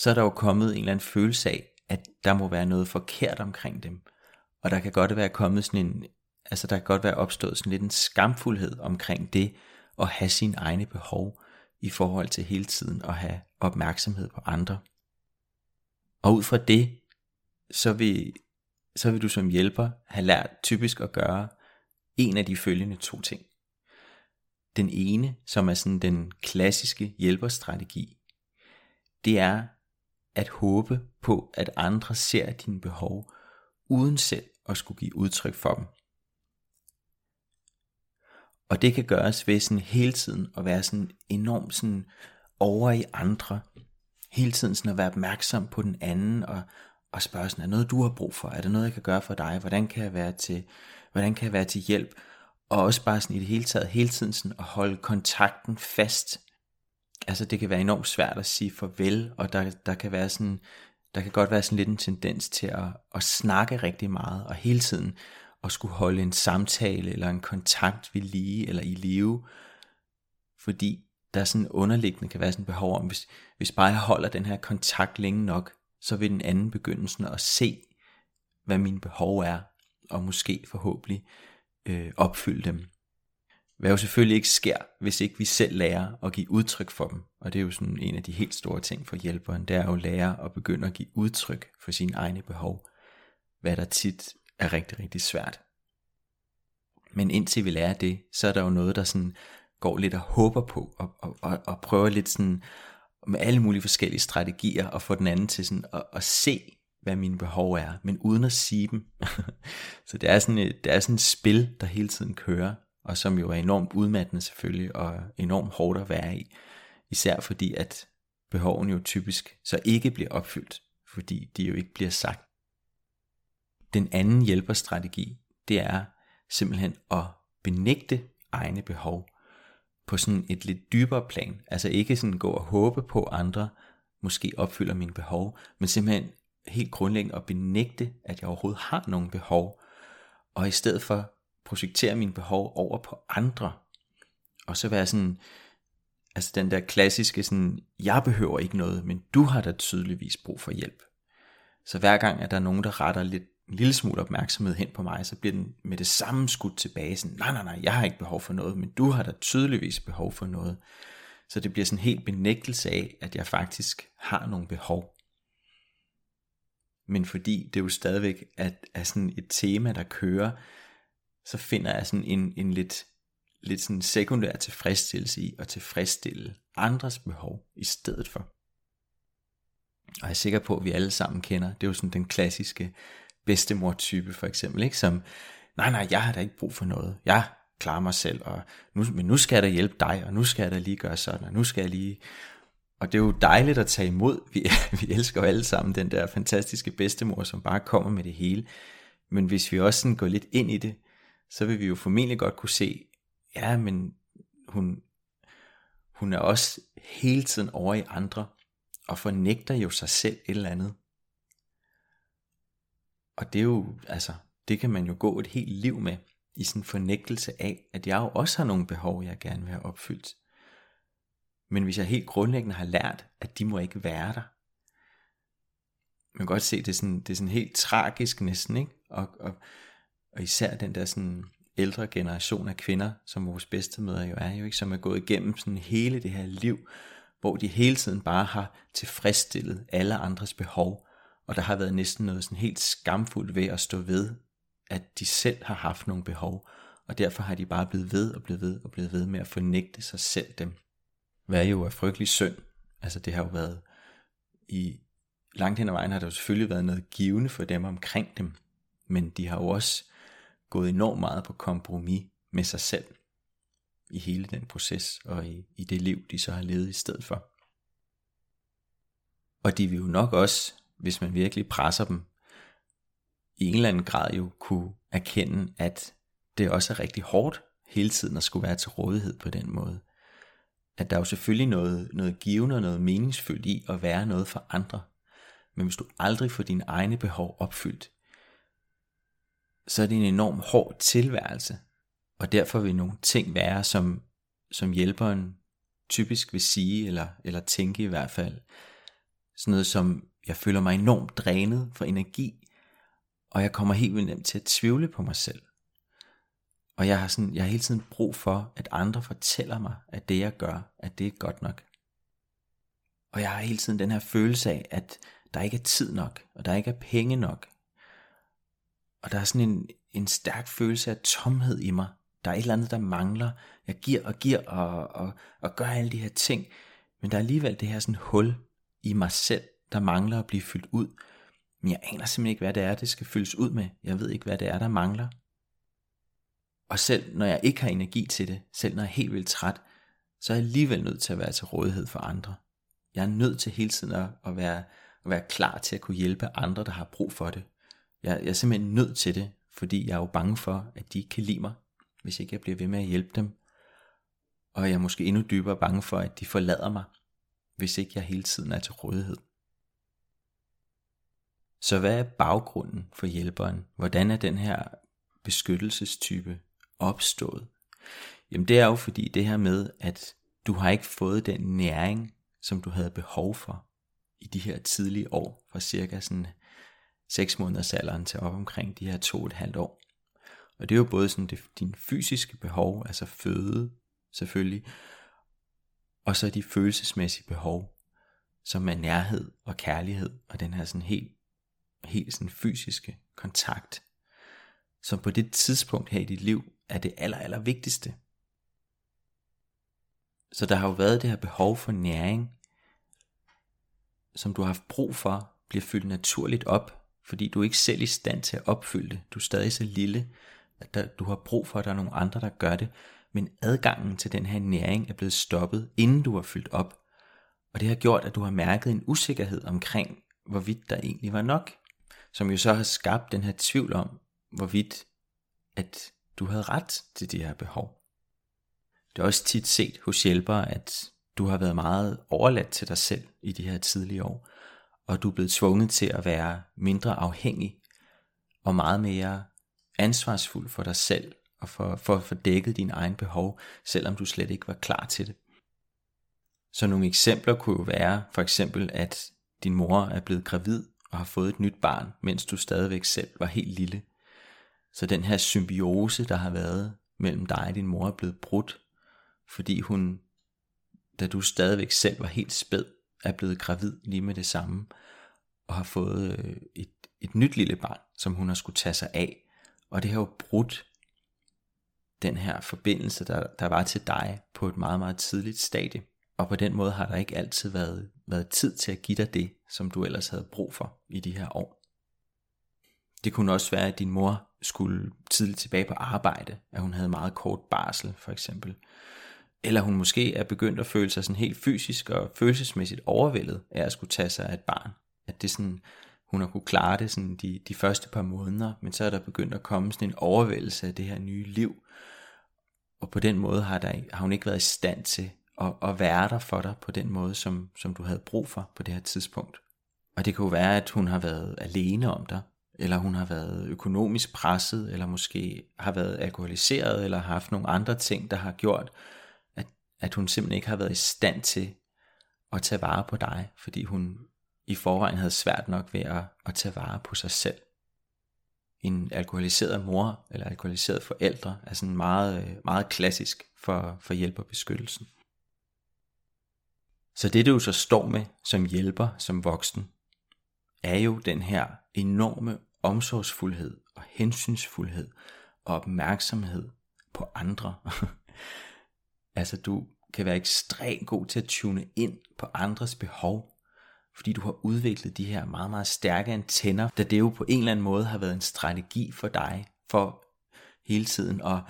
så er der jo kommet en eller anden følelse af, at der må være noget forkert omkring dem. Og der kan godt være kommet sådan en, altså der kan godt være opstået sådan lidt en skamfuldhed omkring det, at have sine egne behov i forhold til hele tiden at have opmærksomhed på andre. Og ud fra det, så vil, så vil du som hjælper have lært typisk at gøre en af de følgende to ting. Den ene, som er sådan den klassiske hjælperstrategi, det er at håbe på, at andre ser dine behov, uden selv at skulle give udtryk for dem. Og det kan gøres ved sådan hele tiden at være sådan enormt sådan over i andre. Hele tiden sådan at være opmærksom på den anden og, og spørge sådan, er noget du har brug for? Er der noget jeg kan gøre for dig? Hvordan kan jeg være til, hvordan kan jeg være til hjælp? Og også bare sådan i det hele taget, hele tiden sådan at holde kontakten fast. Altså det kan være enormt svært at sige farvel, og der, der kan være sådan, der kan godt være sådan lidt en tendens til at, at snakke rigtig meget, og hele tiden at skulle holde en samtale eller en kontakt ved lige eller i live, fordi der er sådan underliggende kan være sådan et behov om, hvis, hvis bare jeg holder den her kontakt længe nok, så vil den anden begynde sådan at se, hvad mine behov er, og måske forhåbentlig øh, opfylde dem. Hvad jo selvfølgelig ikke sker, hvis ikke vi selv lærer at give udtryk for dem. Og det er jo sådan en af de helt store ting for hjælperen, det er jo at lære at begynde at give udtryk for sine egne behov. Hvad der tit er rigtig, rigtig svært. Men indtil vi lærer det, så er der jo noget, der sådan går lidt og håber på, og, og, og, og prøver lidt sådan med alle mulige forskellige strategier, at få den anden til sådan at, at se, hvad mine behov er, men uden at sige dem. [laughs] så det er, sådan et, det er sådan et spil, der hele tiden kører, og som jo er enormt udmattende selvfølgelig, og enormt hårdt at være i. Især fordi, at behovene jo typisk så ikke bliver opfyldt, fordi de jo ikke bliver sagt. Den anden hjælperstrategi, det er simpelthen at benægte egne behov på sådan et lidt dybere plan. Altså ikke sådan gå og håbe på at andre måske opfylder mine behov, men simpelthen helt grundlæggende at benægte, at jeg overhovedet har nogle behov, og i stedet for projektere mine behov over på andre, og så være sådan, altså den der klassiske sådan, jeg behøver ikke noget, men du har da tydeligvis brug for hjælp. Så hver gang, at der er nogen, der retter lidt en lille smule opmærksomhed hen på mig, så bliver den med det samme skudt tilbage. Sådan, nej, nej, nej, jeg har ikke behov for noget, men du har da tydeligvis behov for noget. Så det bliver sådan en helt benægtelse af, at jeg faktisk har nogle behov. Men fordi det jo stadigvæk er, er sådan et tema, der kører, så finder jeg sådan en, en lidt, lidt sådan sekundær tilfredsstillelse i at tilfredsstille andres behov i stedet for. Og jeg er sikker på, at vi alle sammen kender, det er jo sådan den klassiske bedstemor-type for eksempel, ikke? som, nej, nej, jeg har da ikke brug for noget. Jeg klarer mig selv, og nu, men nu skal jeg da hjælpe dig, og nu skal jeg da lige gøre sådan, og nu skal jeg lige... Og det er jo dejligt at tage imod. [laughs] Vi, vi elsker jo alle sammen den der fantastiske bedstemor, som bare kommer med det hele. Men hvis vi også sådan går lidt ind i det, så vil vi jo formentlig godt kunne se, ja, men hun, hun er også hele tiden over i andre, og fornægter jo sig selv et eller andet. Og det er jo, altså, det kan man jo gå et helt liv med, i sådan en fornægtelse af, at jeg jo også har nogle behov, jeg gerne vil have opfyldt. Men hvis jeg helt grundlæggende har lært, at de må ikke være der, man kan godt se, det er sådan, det er sådan helt tragisk næsten, ikke? Og, og, og især den der sådan ældre generation af kvinder, som vores bedstemødre jo er, jo ikke, som er gået igennem sådan hele det her liv, hvor de hele tiden bare har tilfredsstillet alle andres behov, og der har været næsten noget sådan helt skamfuldt ved at stå ved, at de selv har haft nogle behov, og derfor har de bare blevet ved og blevet ved og blevet ved med at fornægte sig selv dem. Hvad jo er frygtelig synd. Altså det har jo været i langt hen ad vejen har der jo selvfølgelig været noget givende for dem omkring dem, men de har jo også gået enormt meget på kompromis med sig selv i hele den proces og i, i det liv, de så har levet i stedet for. Og de vil jo nok også hvis man virkelig presser dem, i en eller anden grad jo kunne erkende, at det også er rigtig hårdt hele tiden at skulle være til rådighed på den måde. At der er jo selvfølgelig noget, noget givende og noget meningsfyldt i at være noget for andre. men hvis du aldrig får dine egne behov opfyldt, så er det en enorm hård tilværelse, og derfor vil nogle ting være, som, som hjælperen typisk vil sige, eller, eller tænke i hvert fald. Sådan noget som, jeg føler mig enormt drænet for energi, og jeg kommer helt vildt nemt til at tvivle på mig selv. Og jeg har, sådan, jeg har hele tiden brug for, at andre fortæller mig, at det jeg gør, at det er godt nok. Og jeg har hele tiden den her følelse af, at der ikke er tid nok, og der ikke er penge nok. Og der er sådan en, en stærk følelse af tomhed i mig. Der er et eller andet, der mangler. Jeg giver og giver og, og, og gør alle de her ting. Men der er alligevel det her sådan hul i mig selv, der mangler at blive fyldt ud. Men jeg aner simpelthen ikke, hvad det er, det skal fyldes ud med. Jeg ved ikke, hvad det er, der mangler. Og selv når jeg ikke har energi til det, selv når jeg er helt vildt træt, så er jeg alligevel nødt til at være til rådighed for andre. Jeg er nødt til hele tiden at, at, være, at være klar til at kunne hjælpe andre, der har brug for det. Jeg, jeg er simpelthen nødt til det, fordi jeg er jo bange for, at de ikke kan lide mig, hvis ikke jeg bliver ved med at hjælpe dem. Og jeg er måske endnu dybere bange for, at de forlader mig, hvis ikke jeg hele tiden er til rådighed. Så hvad er baggrunden for hjælperen? Hvordan er den her beskyttelsestype opstået? Jamen det er jo fordi det her med, at du har ikke fået den næring, som du havde behov for i de her tidlige år, fra cirka sådan 6 måneders alderen til op omkring de her to og et halvt år. Og det er jo både sådan det, din fysiske behov, altså føde selvfølgelig, og så de følelsesmæssige behov, som er nærhed og kærlighed, og den her sådan helt, helt sådan fysiske kontakt, som på det tidspunkt her i dit liv er det aller, aller vigtigste. Så der har jo været det her behov for næring, som du har haft brug for, bliver fyldt naturligt op, fordi du er ikke selv i stand til at opfylde det. Du er stadig så lille, at der, du har brug for, at der er nogle andre, der gør det. Men adgangen til den her næring er blevet stoppet, inden du har fyldt op. Og det har gjort, at du har mærket en usikkerhed omkring, hvorvidt der egentlig var nok. Som jo så har skabt den her tvivl om, hvorvidt at du havde ret til de her behov. Det er også tit set hos hjælpere, at du har været meget overladt til dig selv i de her tidlige år, og du er blevet tvunget til at være mindre afhængig og meget mere ansvarsfuld for dig selv og for, for at få dækket dine egne behov, selvom du slet ikke var klar til det. Så nogle eksempler kunne jo være for eksempel, at din mor er blevet gravid og har fået et nyt barn, mens du stadigvæk selv var helt lille. Så den her symbiose, der har været mellem dig og din mor, er blevet brudt, fordi hun, da du stadigvæk selv var helt spæd, er blevet gravid lige med det samme, og har fået øh, et, et nyt lille barn, som hun har skulle tage sig af. Og det har jo brudt den her forbindelse, der, der var til dig på et meget, meget tidligt stadie. Og på den måde har der ikke altid været, været tid til at give dig det, som du ellers havde brug for i de her år. Det kunne også være, at din mor skulle tidligt tilbage på arbejde, at hun havde meget kort barsel for eksempel. Eller hun måske er begyndt at føle sig sådan helt fysisk og følelsesmæssigt overvældet af at skulle tage sig af et barn. At det sådan, hun har kunne klare det sådan de, de første par måneder, men så er der begyndt at komme sådan en overvældelse af det her nye liv. Og på den måde har, der, har hun ikke været i stand til at, at være der for dig på den måde, som, som du havde brug for på det her tidspunkt. Og det kunne være, at hun har været alene om dig, eller hun har været økonomisk presset, eller måske har været alkoholiseret, eller har haft nogle andre ting, der har gjort, at, hun simpelthen ikke har været i stand til at tage vare på dig, fordi hun i forvejen havde svært nok ved at, at tage vare på sig selv. En alkoholiseret mor eller alkoholiseret forældre er sådan meget, meget klassisk for, for hjælperbeskyttelsen. Så det du så står med som hjælper, som voksen, er jo den her enorme omsorgsfuldhed og hensynsfuldhed og opmærksomhed på andre. [laughs] altså du kan være ekstremt god til at tune ind på andres behov, fordi du har udviklet de her meget, meget stærke antenner, da det jo på en eller anden måde har været en strategi for dig, for hele tiden at,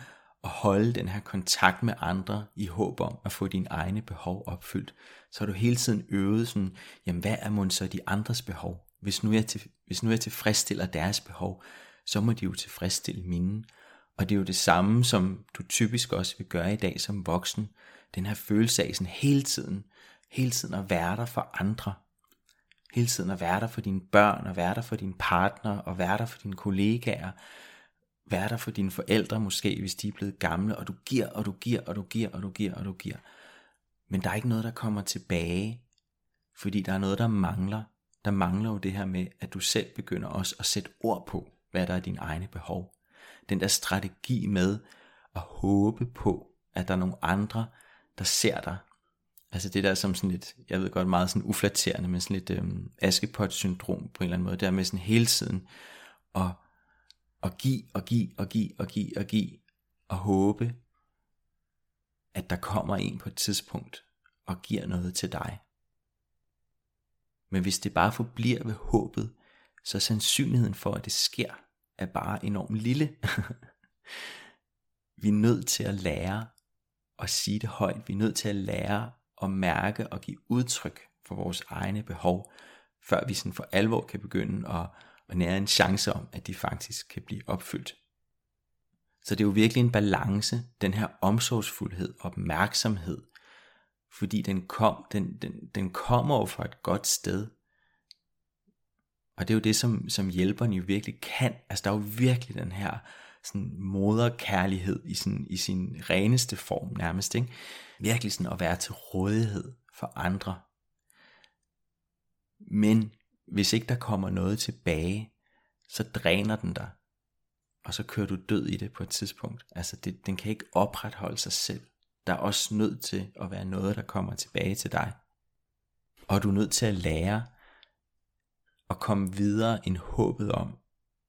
at holde den her kontakt med andre i håb om at få dine egne behov opfyldt, så har du hele tiden øvet sådan, jamen hvad er mon så de andres behov? Hvis nu, jeg til, hvis nu jeg tilfredsstiller deres behov, så må de jo tilfredsstille mine. Og det er jo det samme, som du typisk også vil gøre i dag som voksen. Den her følelse af sådan hele tiden, hele tiden at være der for andre. Hele tiden at være der for dine børn, og være der for din partner, og være der for dine kollegaer, være der for dine forældre måske, hvis de er blevet gamle, og du giver, og du giver, og du giver, og du giver, og du giver. Men der er ikke noget, der kommer tilbage, fordi der er noget, der mangler. Der mangler jo det her med, at du selv begynder også at sætte ord på, hvad der er dine egne behov. Den der strategi med at håbe på, at der er nogle andre, der ser dig. Altså det der som sådan lidt, jeg ved godt meget sådan uflatterende, men sådan lidt øhm, askepot-syndrom på en eller anden måde, der med sådan hele tiden at, at give og give og give og give og give og håbe, at der kommer en på et tidspunkt og giver noget til dig. Men hvis det bare forbliver ved håbet, så er sandsynligheden for, at det sker, er bare enormt lille. vi er nødt til at lære at sige det højt. Vi er nødt til at lære at mærke og give udtryk for vores egne behov, før vi sådan for alvor kan begynde at, at nære en chance om, at de faktisk kan blive opfyldt. Så det er jo virkelig en balance, den her omsorgsfuldhed, og opmærksomhed, fordi den, kom, den, den, den kommer jo fra et godt sted. Og det er jo det, som, som hjælperen jo virkelig kan. Altså der er jo virkelig den her sådan moderkærlighed i, sin, i sin reneste form nærmest. Ikke? Virkelig sådan at være til rådighed for andre. Men hvis ikke der kommer noget tilbage, så dræner den dig. Og så kører du død i det på et tidspunkt. Altså det, den kan ikke opretholde sig selv. Der er også nødt til at være noget, der kommer tilbage til dig. Og du er nødt til at lære at komme videre end håbet om,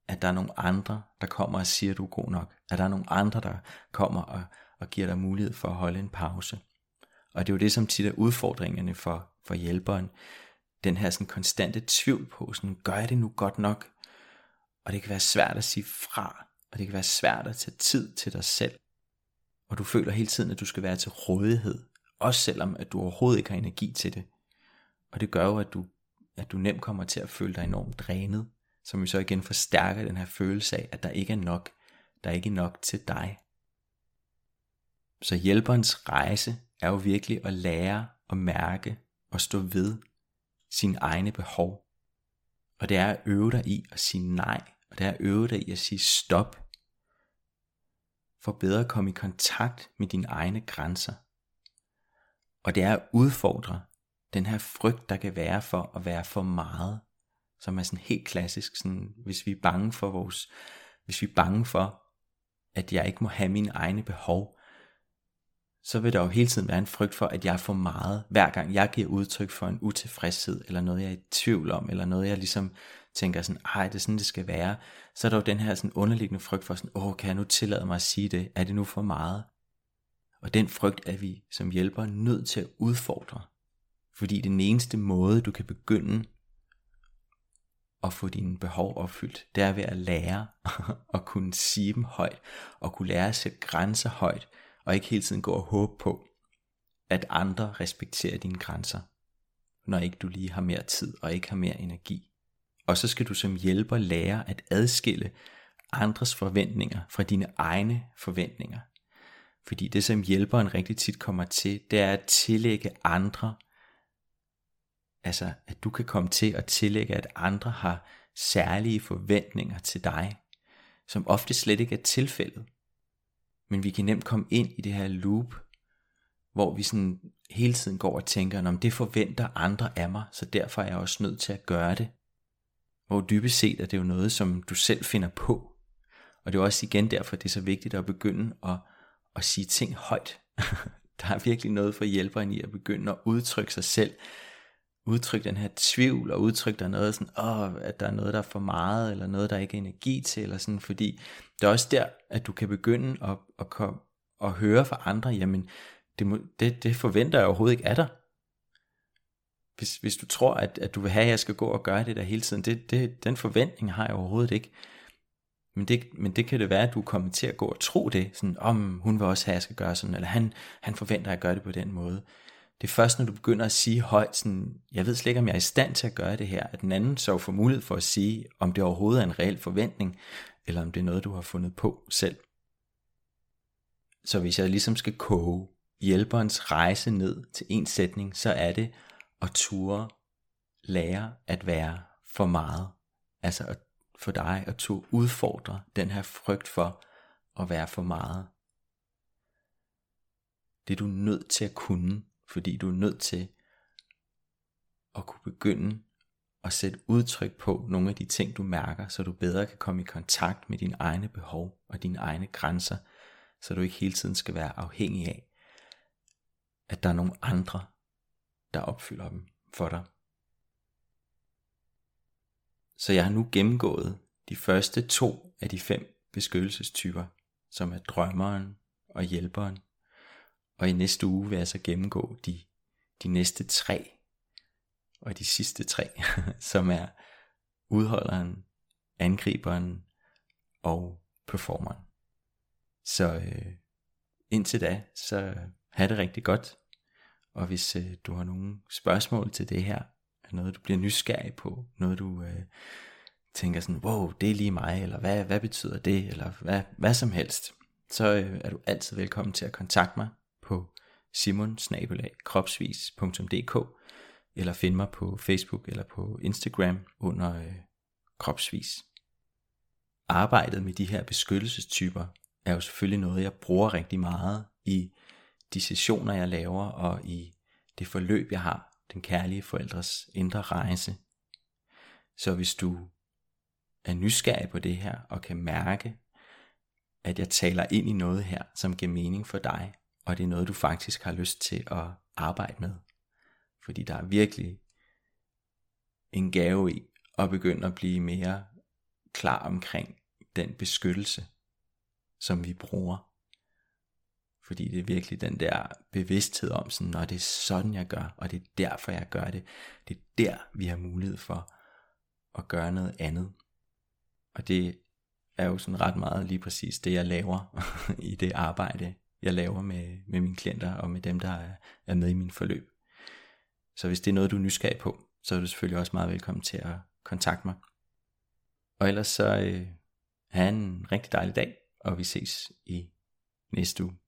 at der er nogle andre, der kommer og siger, at du er god nok. At der er nogle andre, der kommer og, og giver dig mulighed for at holde en pause. Og det er jo det, som tit er udfordringerne for, for hjælperen. Den her sådan konstante tvivl på, sådan, gør jeg det nu godt nok? Og det kan være svært at sige fra, og det kan være svært at tage tid til dig selv. Og du føler hele tiden, at du skal være til rådighed, også selvom at du overhovedet ikke har energi til det. Og det gør jo, at du, at du nemt kommer til at føle dig enormt drænet, som jo så igen forstærker den her følelse af, at der ikke er nok, der er ikke nok til dig. Så hjælperens rejse er jo virkelig at lære at mærke og stå ved sine egne behov. Og det er at øve dig i at sige nej, og det er at øve dig i at sige stop, for bedre at komme i kontakt med dine egne grænser. Og det er at udfordre den her frygt, der kan være for at være for meget som er sådan helt klassisk, sådan, hvis vi er bange for vores, hvis vi er bange for, at jeg ikke må have mine egne behov, så vil der jo hele tiden være en frygt for, at jeg er for meget, hver gang jeg giver udtryk for en utilfredshed, eller noget jeg er i tvivl om, eller noget jeg ligesom tænker sådan, ej, det er sådan, det skal være, så er der jo den her sådan underliggende frygt for sådan, åh, kan jeg nu tillade mig at sige det? Er det nu for meget? Og den frygt er vi som hjælpere nødt til at udfordre. Fordi den eneste måde, du kan begynde at få dine behov opfyldt, det er ved at lære [laughs] at kunne sige dem højt, og kunne lære at sætte grænser højt, og ikke hele tiden gå og håbe på, at andre respekterer dine grænser, når ikke du lige har mere tid og ikke har mere energi. Og så skal du som hjælper lære at adskille andres forventninger fra dine egne forventninger. Fordi det som hjælperen rigtig tit kommer til, det er at tillægge andre Altså, at du kan komme til at tillægge, at andre har særlige forventninger til dig, som ofte slet ikke er tilfældet. Men vi kan nemt komme ind i det her loop, hvor vi sådan hele tiden går og tænker, om det forventer andre af mig, så derfor er jeg også nødt til at gøre det. Hvor dybest set er det jo noget, som du selv finder på. Og det er også igen derfor, det er så vigtigt at begynde at, at sige ting højt. [laughs] Der er virkelig noget for hjælperen i at begynde at udtrykke sig selv udtrykke den her tvivl, og udtrykke der noget sådan, åh, at der er noget, der er for meget, eller noget, der ikke er energi til, eller sådan, fordi det er også der, at du kan begynde at, at, komme, at høre fra andre, jamen, det, må, det, det forventer jeg overhovedet ikke af dig. Hvis, hvis du tror, at, at du vil have, at jeg skal gå og gøre det der hele tiden, det, det, den forventning har jeg overhovedet ikke. Men det, men det kan det være, at du kommer til at gå og tro det, sådan, om hun vil også have, at jeg skal gøre sådan, eller han, han forventer, at jeg gør det på den måde. Det er først, når du begynder at sige højt, sådan, jeg ved slet ikke, om jeg er i stand til at gøre det her, at den anden så får mulighed for at sige, om det overhovedet er en reel forventning, eller om det er noget, du har fundet på selv. Så hvis jeg ligesom skal koge hjælperens rejse ned til en sætning, så er det at ture lære at være for meget. Altså at for dig at to udfordre den her frygt for at være for meget. Det er du nødt til at kunne, fordi du er nødt til at kunne begynde at sætte udtryk på nogle af de ting, du mærker, så du bedre kan komme i kontakt med dine egne behov og dine egne grænser, så du ikke hele tiden skal være afhængig af, at der er nogle andre, der opfylder dem for dig. Så jeg har nu gennemgået de første to af de fem beskyttelsestyper, som er drømmeren og hjælperen. Og i næste uge vil jeg så gennemgå de, de næste tre, og de sidste tre, [laughs] som er udholderen, angriberen og performeren. Så øh, indtil da, så have det rigtig godt. Og hvis øh, du har nogle spørgsmål til det her, noget du bliver nysgerrig på, noget du øh, tænker sådan, wow, det er lige mig, eller hvad, hvad betyder det, eller hvad, hvad som helst, så øh, er du altid velkommen til at kontakte mig på simonsnabelagkropsvis.dk eller find mig på Facebook eller på Instagram under øh, kropsvis. Arbejdet med de her beskyttelsestyper er jo selvfølgelig noget, jeg bruger rigtig meget i de sessioner, jeg laver, og i det forløb, jeg har, den kærlige forældres indre rejse. Så hvis du er nysgerrig på det her, og kan mærke, at jeg taler ind i noget her, som giver mening for dig, og det er noget, du faktisk har lyst til at arbejde med. Fordi der er virkelig en gave i at begynde at blive mere klar omkring den beskyttelse, som vi bruger. Fordi det er virkelig den der bevidsthed om, sådan, når det er sådan, jeg gør, og det er derfor, jeg gør det. Det er der, vi har mulighed for at gøre noget andet. Og det er jo sådan ret meget lige præcis det, jeg laver [laughs] i det arbejde, jeg laver med, med mine klienter og med dem, der er, er med i min forløb. Så hvis det er noget, du er nysgerrig på, så er du selvfølgelig også meget velkommen til at kontakte mig. Og ellers så øh, have en rigtig dejlig dag, og vi ses i næste uge.